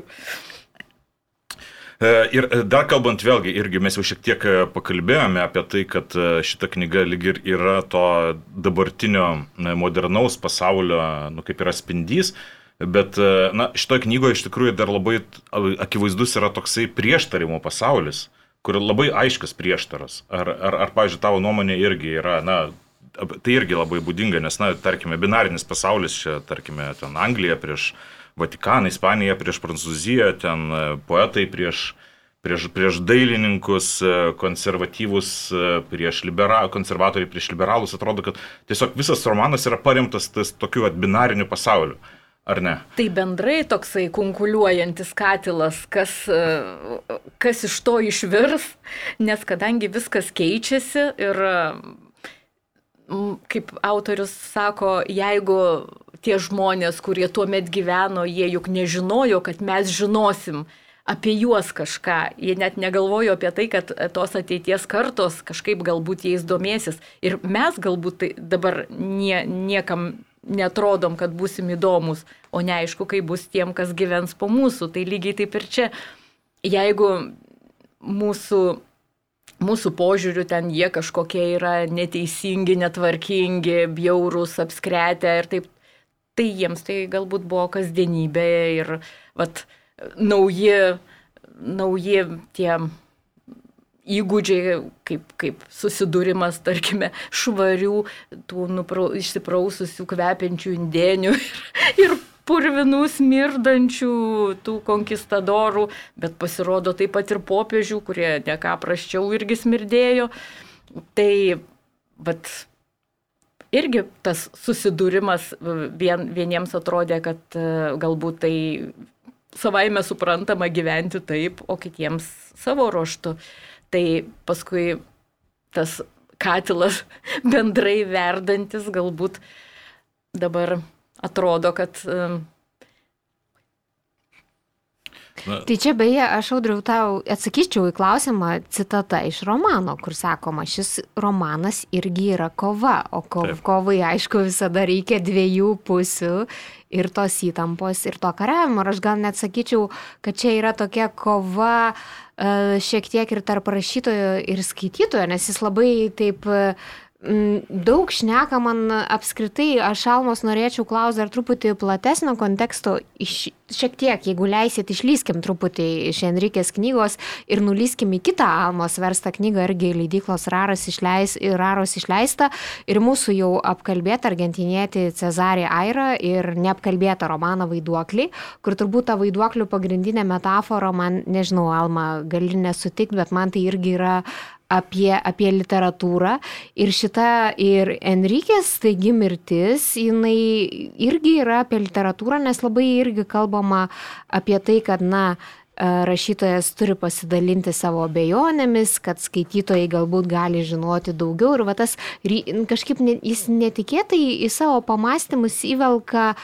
E, ir e, dar kalbant vėlgi, irgi mes jau šiek tiek e, pakalbėjome apie tai, kad šita knyga lyg ir yra to dabartinio modernaus pasaulio, nu kaip yra spindys, bet, na, šitoje knygoje iš tikrųjų dar labai akivaizdus yra toksai prieštarimo pasaulis kur labai aiškas prieštaras. Ar, ar, ar pažiūrėjau, tavo nuomonė irgi yra, na, tai irgi labai būdinga, nes, na, tarkime, binarinis pasaulis čia, tarkime, ten Anglija prieš Vatikaną, Ispanija prieš Prancūziją, ten e, poetai prieš, prieš, prieš dailininkus, e, konservatyvus e, prieš libera, konservatoriai prieš liberalus, atrodo, kad tiesiog visas romanas yra paremtas tas tokiu binariniu pasauliu ar ne? Tai bendrai toksai kunkuliuojantis katilas, kas, e, kas iš to išvirs, nes kadangi viskas keičiasi ir kaip autorius sako, jeigu tie žmonės, kurie tuo met gyveno, jie juk nežinojo, kad mes žinosim apie juos kažką, jie net negalvojo apie tai, kad tos ateities kartos kažkaip galbūt jais domėsis. Ir mes galbūt tai dabar nie, niekam netrodom, kad busim įdomus, o neaišku, kaip bus tiem, kas gyvens po mūsų. Tai lygiai taip ir čia, jeigu mūsų, mūsų požiūriu ten jie kažkokie yra neteisingi, netvarkingi, bjaurūs, apskretę ir taip, tai jiems tai galbūt buvo kasdienybė ir vat, nauji, nauji tie įgūdžiai, kaip, kaip susidūrimas, tarkime, švarių, tų nuprau, išsipraususių kvepiančių indėnių *laughs* ir, ir purvinų smirdančių tų konkistadorų, bet pasirodo taip pat ir popiežių, kurie neką praščiau irgi smirdėjo. Tai, bet irgi tas susidūrimas vien, vieniems atrodė, kad e, galbūt tai savaime suprantama gyventi taip, o kitiems savo ruoštų. Tai paskui tas katilas bendrai verdantis galbūt dabar atrodo, kad Na. Tai čia beje, aš audriau tau atsakyčiau į klausimą citata iš romano, kur sakoma, šis romanas irgi yra kova, o ko, Taip. kovai aišku visada reikia dviejų pusių ir tos įtampos ir to kariavimo. Ir aš gal net sakyčiau, kad čia yra tokia kova uh, šiek tiek ir tarp rašytojo ir skaitytojo, nes jis labai taip uh, daug šneka man apskritai, aš Almos norėčiau klausyti dar truputį platesnio konteksto, iš, šiek tiek, jeigu leisit, išlyskim truputį iš Enrikės knygos ir nulyskim į kitą Almos verstą knygą, irgi leidyklos Raras išleis, Raros išleista ir mūsų jau apkalbėta argentinietį Cezarį Airą ir neapkalbėta romaną Vaiduoklį, kur turbūt ta vaiduoklių pagrindinė metafora, man, nežinau, Alma, gali nesutikti, bet man tai irgi yra apie, apie literatūrą. Ir šita ir Enrikės staigi mirtis, jinai irgi yra apie literatūrą, nes labai irgi kalbama apie tai, kad, na, rašytojas turi pasidalinti savo abejonėmis, kad skaitytojai galbūt gali žinoti daugiau. Ir va tas kažkaip jis netikėtai į savo pamastymus įvelka e,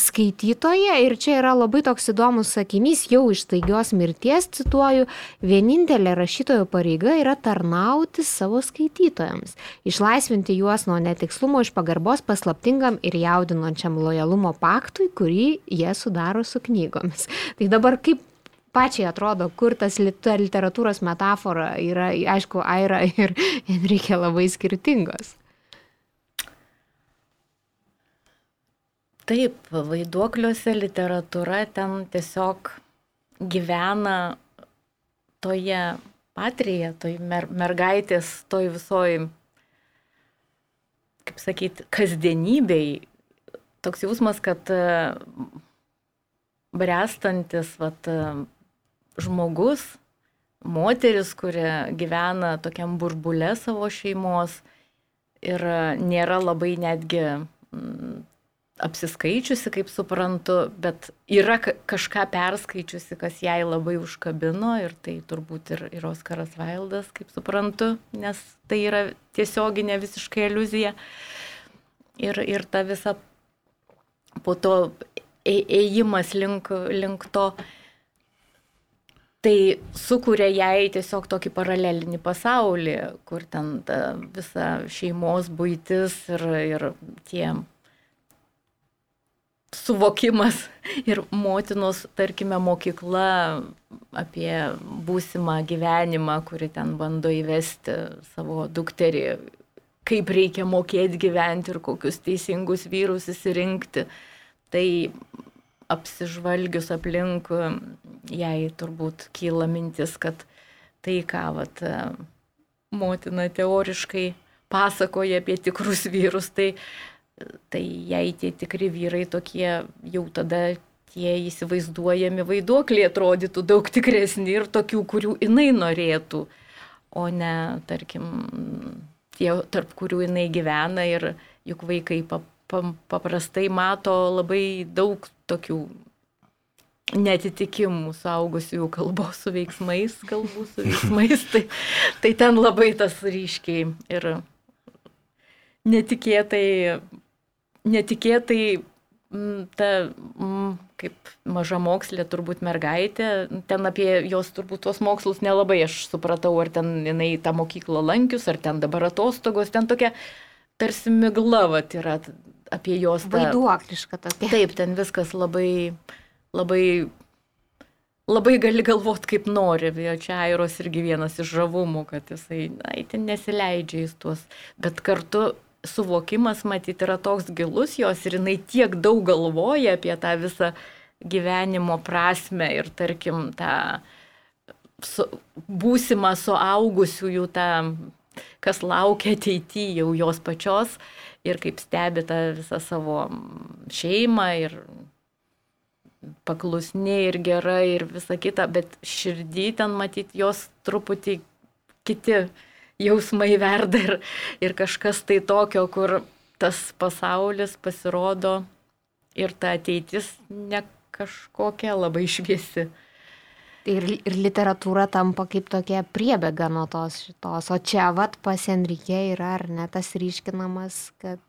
skaitytoje ir čia yra labai toks įdomus sakinys, jau iš taigios mirties cituoju, vienintelė rašytojo pareiga yra tarnauti savo skaitytojams, išlaisvinti juos nuo netikslumo iš pagarbos paslaptingam ir jaudinančiam lojalumo paktui, kurį jie sudaro su knygomis. Tai dabar kaip pačiai atrodo, kur tas ta literatūros metafora yra, aišku, Aira *laughs* ir Enrique labai skirtingos. Taip, vaiduokliuose literatūra ten tiesiog gyvena toje patrija, toj mer mergaitės, toj visoj, kaip sakyti, kasdienybei. Toks jausmas, kad brestantis, vat, žmogus, moteris, kuri gyvena tokiam burbule savo šeimos ir nėra labai netgi mm, apsiskaičiusi, kaip suprantu, bet yra kažką perskaičiusi, kas jai labai užkabino ir tai turbūt ir, ir Oskaras Vaildas, kaip suprantu, nes tai yra tiesioginė visiškai iliuzija. Ir, ir ta visa po to ėjimas link, link to tai sukuria jai tiesiog tokį paralelinį pasaulį, kur ten ta visa šeimos būtis ir, ir tie suvokimas *laughs* ir motinos, tarkime, mokykla apie būsimą gyvenimą, kuri ten bando įvesti savo dukterį, kaip reikia mokėti gyventi ir kokius teisingus vyrus įsirinkti. Tai apsižvalgius aplink, jai turbūt kyla mintis, kad tai, ką vat, motina teoriškai pasakoja apie tikrus vyrus, tai, tai jai tie tikri vyrai tokie jau tada tie įsivaizduojami vaiduokliai atrodytų daug tikresni ir tokių, kurių jinai norėtų, o ne, tarkim, tie, tarp kurių jinai gyvena ir juk vaikai pap, paprastai mato labai daug tokių netitikimų saugusiųjų kalbos su veiksmais, kalbų su *laughs* veiksmais, tai, tai ten labai tas ryškiai ir netikėtai, netikėtai ta, kaip maža mokslė, turbūt mergaitė, ten apie jos turbūt tuos mokslus nelabai aš supratau, ar ten jinai tą mokyklą lankius, ar ten dabar atostogos, ten tokia tarsi migla, vat, yra apie jos tą... Vaiduokliška tokia. Taip, ten viskas labai, labai, labai gali galvoti, kaip nori. Jo Čia Airos irgi vienas iš žavumų, kad jisai, na, ten nesileidžia į tuos. Bet kartu suvokimas, matyti, yra toks gilus jos ir jinai tiek daug galvoja apie tą visą gyvenimo prasme ir, tarkim, tą su, būsimą suaugusiųjų, tą, kas laukia ateityje jau jos pačios ir kaip stebi tą visą savo šeimą ir paklusni ir gera ir visa kita, bet širdį ten matyti jos truputį kiti jausmai *laughs* verda ir, ir kažkas tai tokio, kur tas pasaulis pasirodo ir ta ateitis ne kažkokia labai šviesi. Ir, ir literatūra tampa kaip tokia priebėga nuo tos šitos. O čia vat pas Enrique yra ar ne tas ryškinamas, kad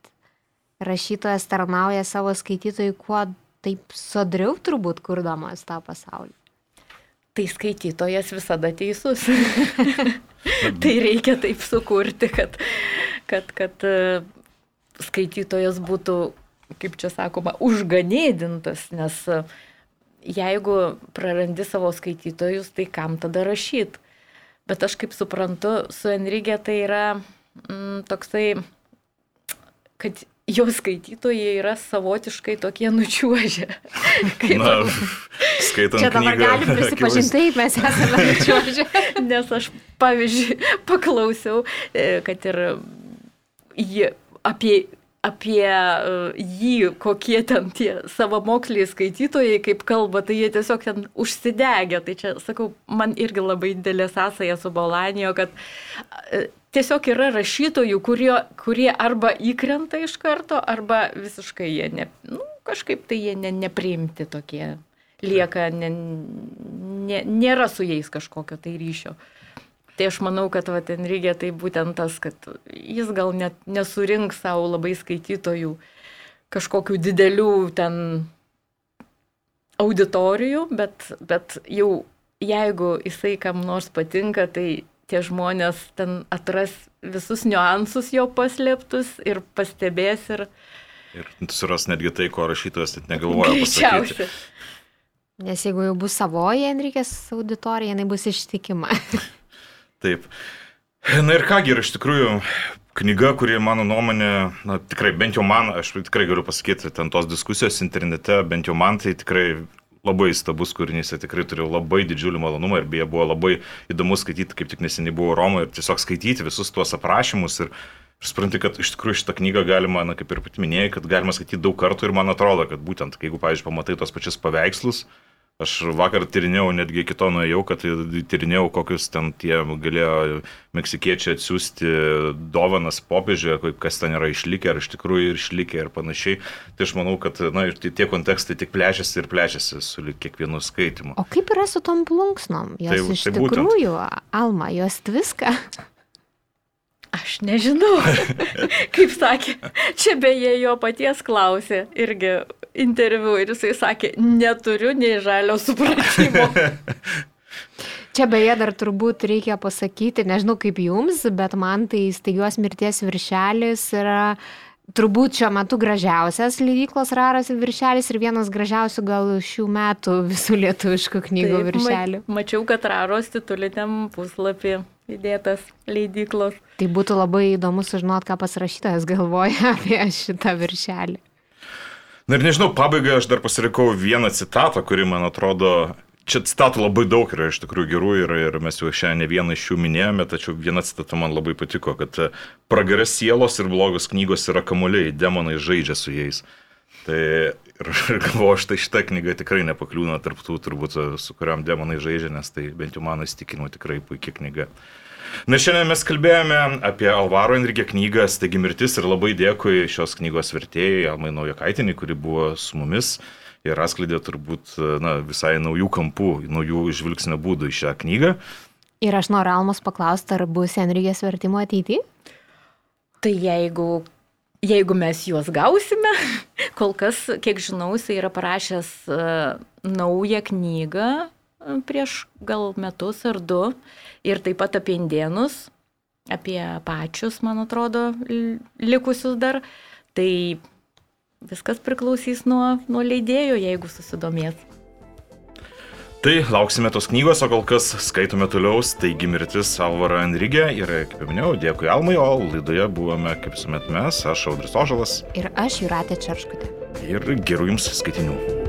rašytojas tarnauja savo skaitytojui kuo taip sodriau turbūt kurdamas tą pasaulį. Tai skaitytojas visada teisus. *laughs* tai reikia taip sukurti, kad, kad, kad e, skaitytojas būtų, kaip čia sakoma, užganėdintas, nes uh, jeigu prarandi savo skaitytojus, tai kam tada rašyti? Bet aš kaip suprantu, su Enrigė tai yra mm, toksai, kad jo skaitytojai yra savotiškai tokie nučiuožę. *laughs* Na, skaitant Čia dabar knygą. galim prisipažinti, taip mes esame nučiuožę. *laughs* Nes aš, pavyzdžiui, paklausiau, e, kad ir jie apie apie uh, jį, kokie ten tie savamoksliai skaitytojai, kaip kalba, tai jie tiesiog ten užsidegė. Tai čia, sakau, man irgi labai didelė sąsaja su Bolanijo, kad uh, tiesiog yra rašytojų, kurie, kurie arba įkrenta iš karto, arba visiškai jie ne, nu, kažkaip tai jie ne, nepriimti tokie. Lieka, ne, ne, nėra su jais kažkokio tai ryšio. Uh, Tai aš manau, kad va, Enrigė tai būtent tas, kad jis gal net nesurinks savo labai skaitytojų kažkokių didelių ten auditorijų, bet, bet jau jeigu jisai kam nors patinka, tai tie žmonės ten atras visus niuansus jo paslėptus ir pastebės ir... Ir suras netgi tai, ko rašytojas net negalvoja pasakyti. Greičiausia. Nes jeigu jau bus savoji Enrikės auditorija, jinai bus ištikima. *laughs* Taip. Na ir kągi, ir iš tikrųjų, knyga, kuri mano nuomonė, na tikrai, bent jau man, aš tikrai galiu pasakyti, ten tos diskusijos internete, bent jau man tai tikrai labai stabus kūrinys, tai tikrai turėjau labai didžiulį malonumą ir beje buvo labai įdomu skaityti, kaip tik neseniai buvo Romoje ir tiesiog skaityti visus tuos aprašymus ir, ir supranti, kad iš tikrųjų šitą knygą galima, na kaip ir pat minėjai, kad galima skaityti daug kartų ir man atrodo, kad būtent, jeigu, pavyzdžiui, pamatai tos pačius paveikslus, Aš vakar tyrinėjau, netgi iki to nuėjau, kad tyrinėjau, kokius ten tie galėjo meksikiečiai atsiųsti dovanas popiežiui, kas ten yra išlikę, ar iš tikrųjų ir išlikę ir panašiai. Tai aš manau, kad na, tie kontekstai tik plečiasi ir plečiasi su kiekvienu skaitimu. O kaip yra su tom plunksnom? Jos tai, iš tai tikrųjų, būtent. Alma, jos tviska. Aš nežinau. *laughs* Kaip sakė, čia beje jo paties klausė irgi interviu ir jisai sakė, neturiu nei žalio supratimo. *laughs* Čia beje dar turbūt reikia pasakyti, nežinau kaip jums, bet man tai staigios mirties viršelis yra turbūt šiuo metu gražiausias leidyklos raras viršelis ir vienas gražiausių gal šių metų visų lietuviškų knygų Taip, viršelių. Ma mačiau, kad raros titulitėm puslapį įdėtas leidyklos. Tai būtų labai įdomu sužinoti, ką pasirašytojas galvoja *laughs* apie šitą viršelį. Na ir nežinau, pabaigai aš dar pasirinkau vieną citatą, kuri man atrodo, čia citatų labai daug yra iš tikrųjų gerų ir, ir mes jau šiandien ne vieną iš jų minėjome, tačiau viena citata man labai patiko, kad pragaras sielos ir blogos knygos yra kamuoliai, demonai žaidžia su jais. Tai ir, ir galvoju, štai šitą knygą tikrai nepakliūna tarptų, turbūt su kuriam demonai žaidžia, nes tai bent jau mano įstikinimu tikrai puikia knyga. Na šiandien mes kalbėjome apie Alvaro Enrigė knygą Stegi mirtis ir labai dėkui šios knygos vertėjai Almai Naujakaitinį, kuri buvo su mumis ir atskleidė turbūt na, visai naujų kampų, naujų žvilgsnio būdų į šią knygą. Ir aš noriu Almos paklausti, ar bus Enrigės vertimo ateityje? Tai jeigu jeigu mes juos gausime, *laughs* kol kas, kiek žinau, jis yra parašęs uh, naują knygą uh, prieš gal metus ar du ir taip pat apie indienus, apie pačius, man atrodo, likusius dar. Tai viskas priklausys nuo, nuo leidėjų, jeigu susidomės. Tai lauksime tos knygos, o kol kas skaitome toliau, taigi mirtis Alvaro Enrigė ir, kaip jau minėjau, dėkui Almai, o laidoje buvome, kaip visuomet mes, aš Audris Ožalas Ir aš Juratė Čerškutė. ir gerų jums skaitinių.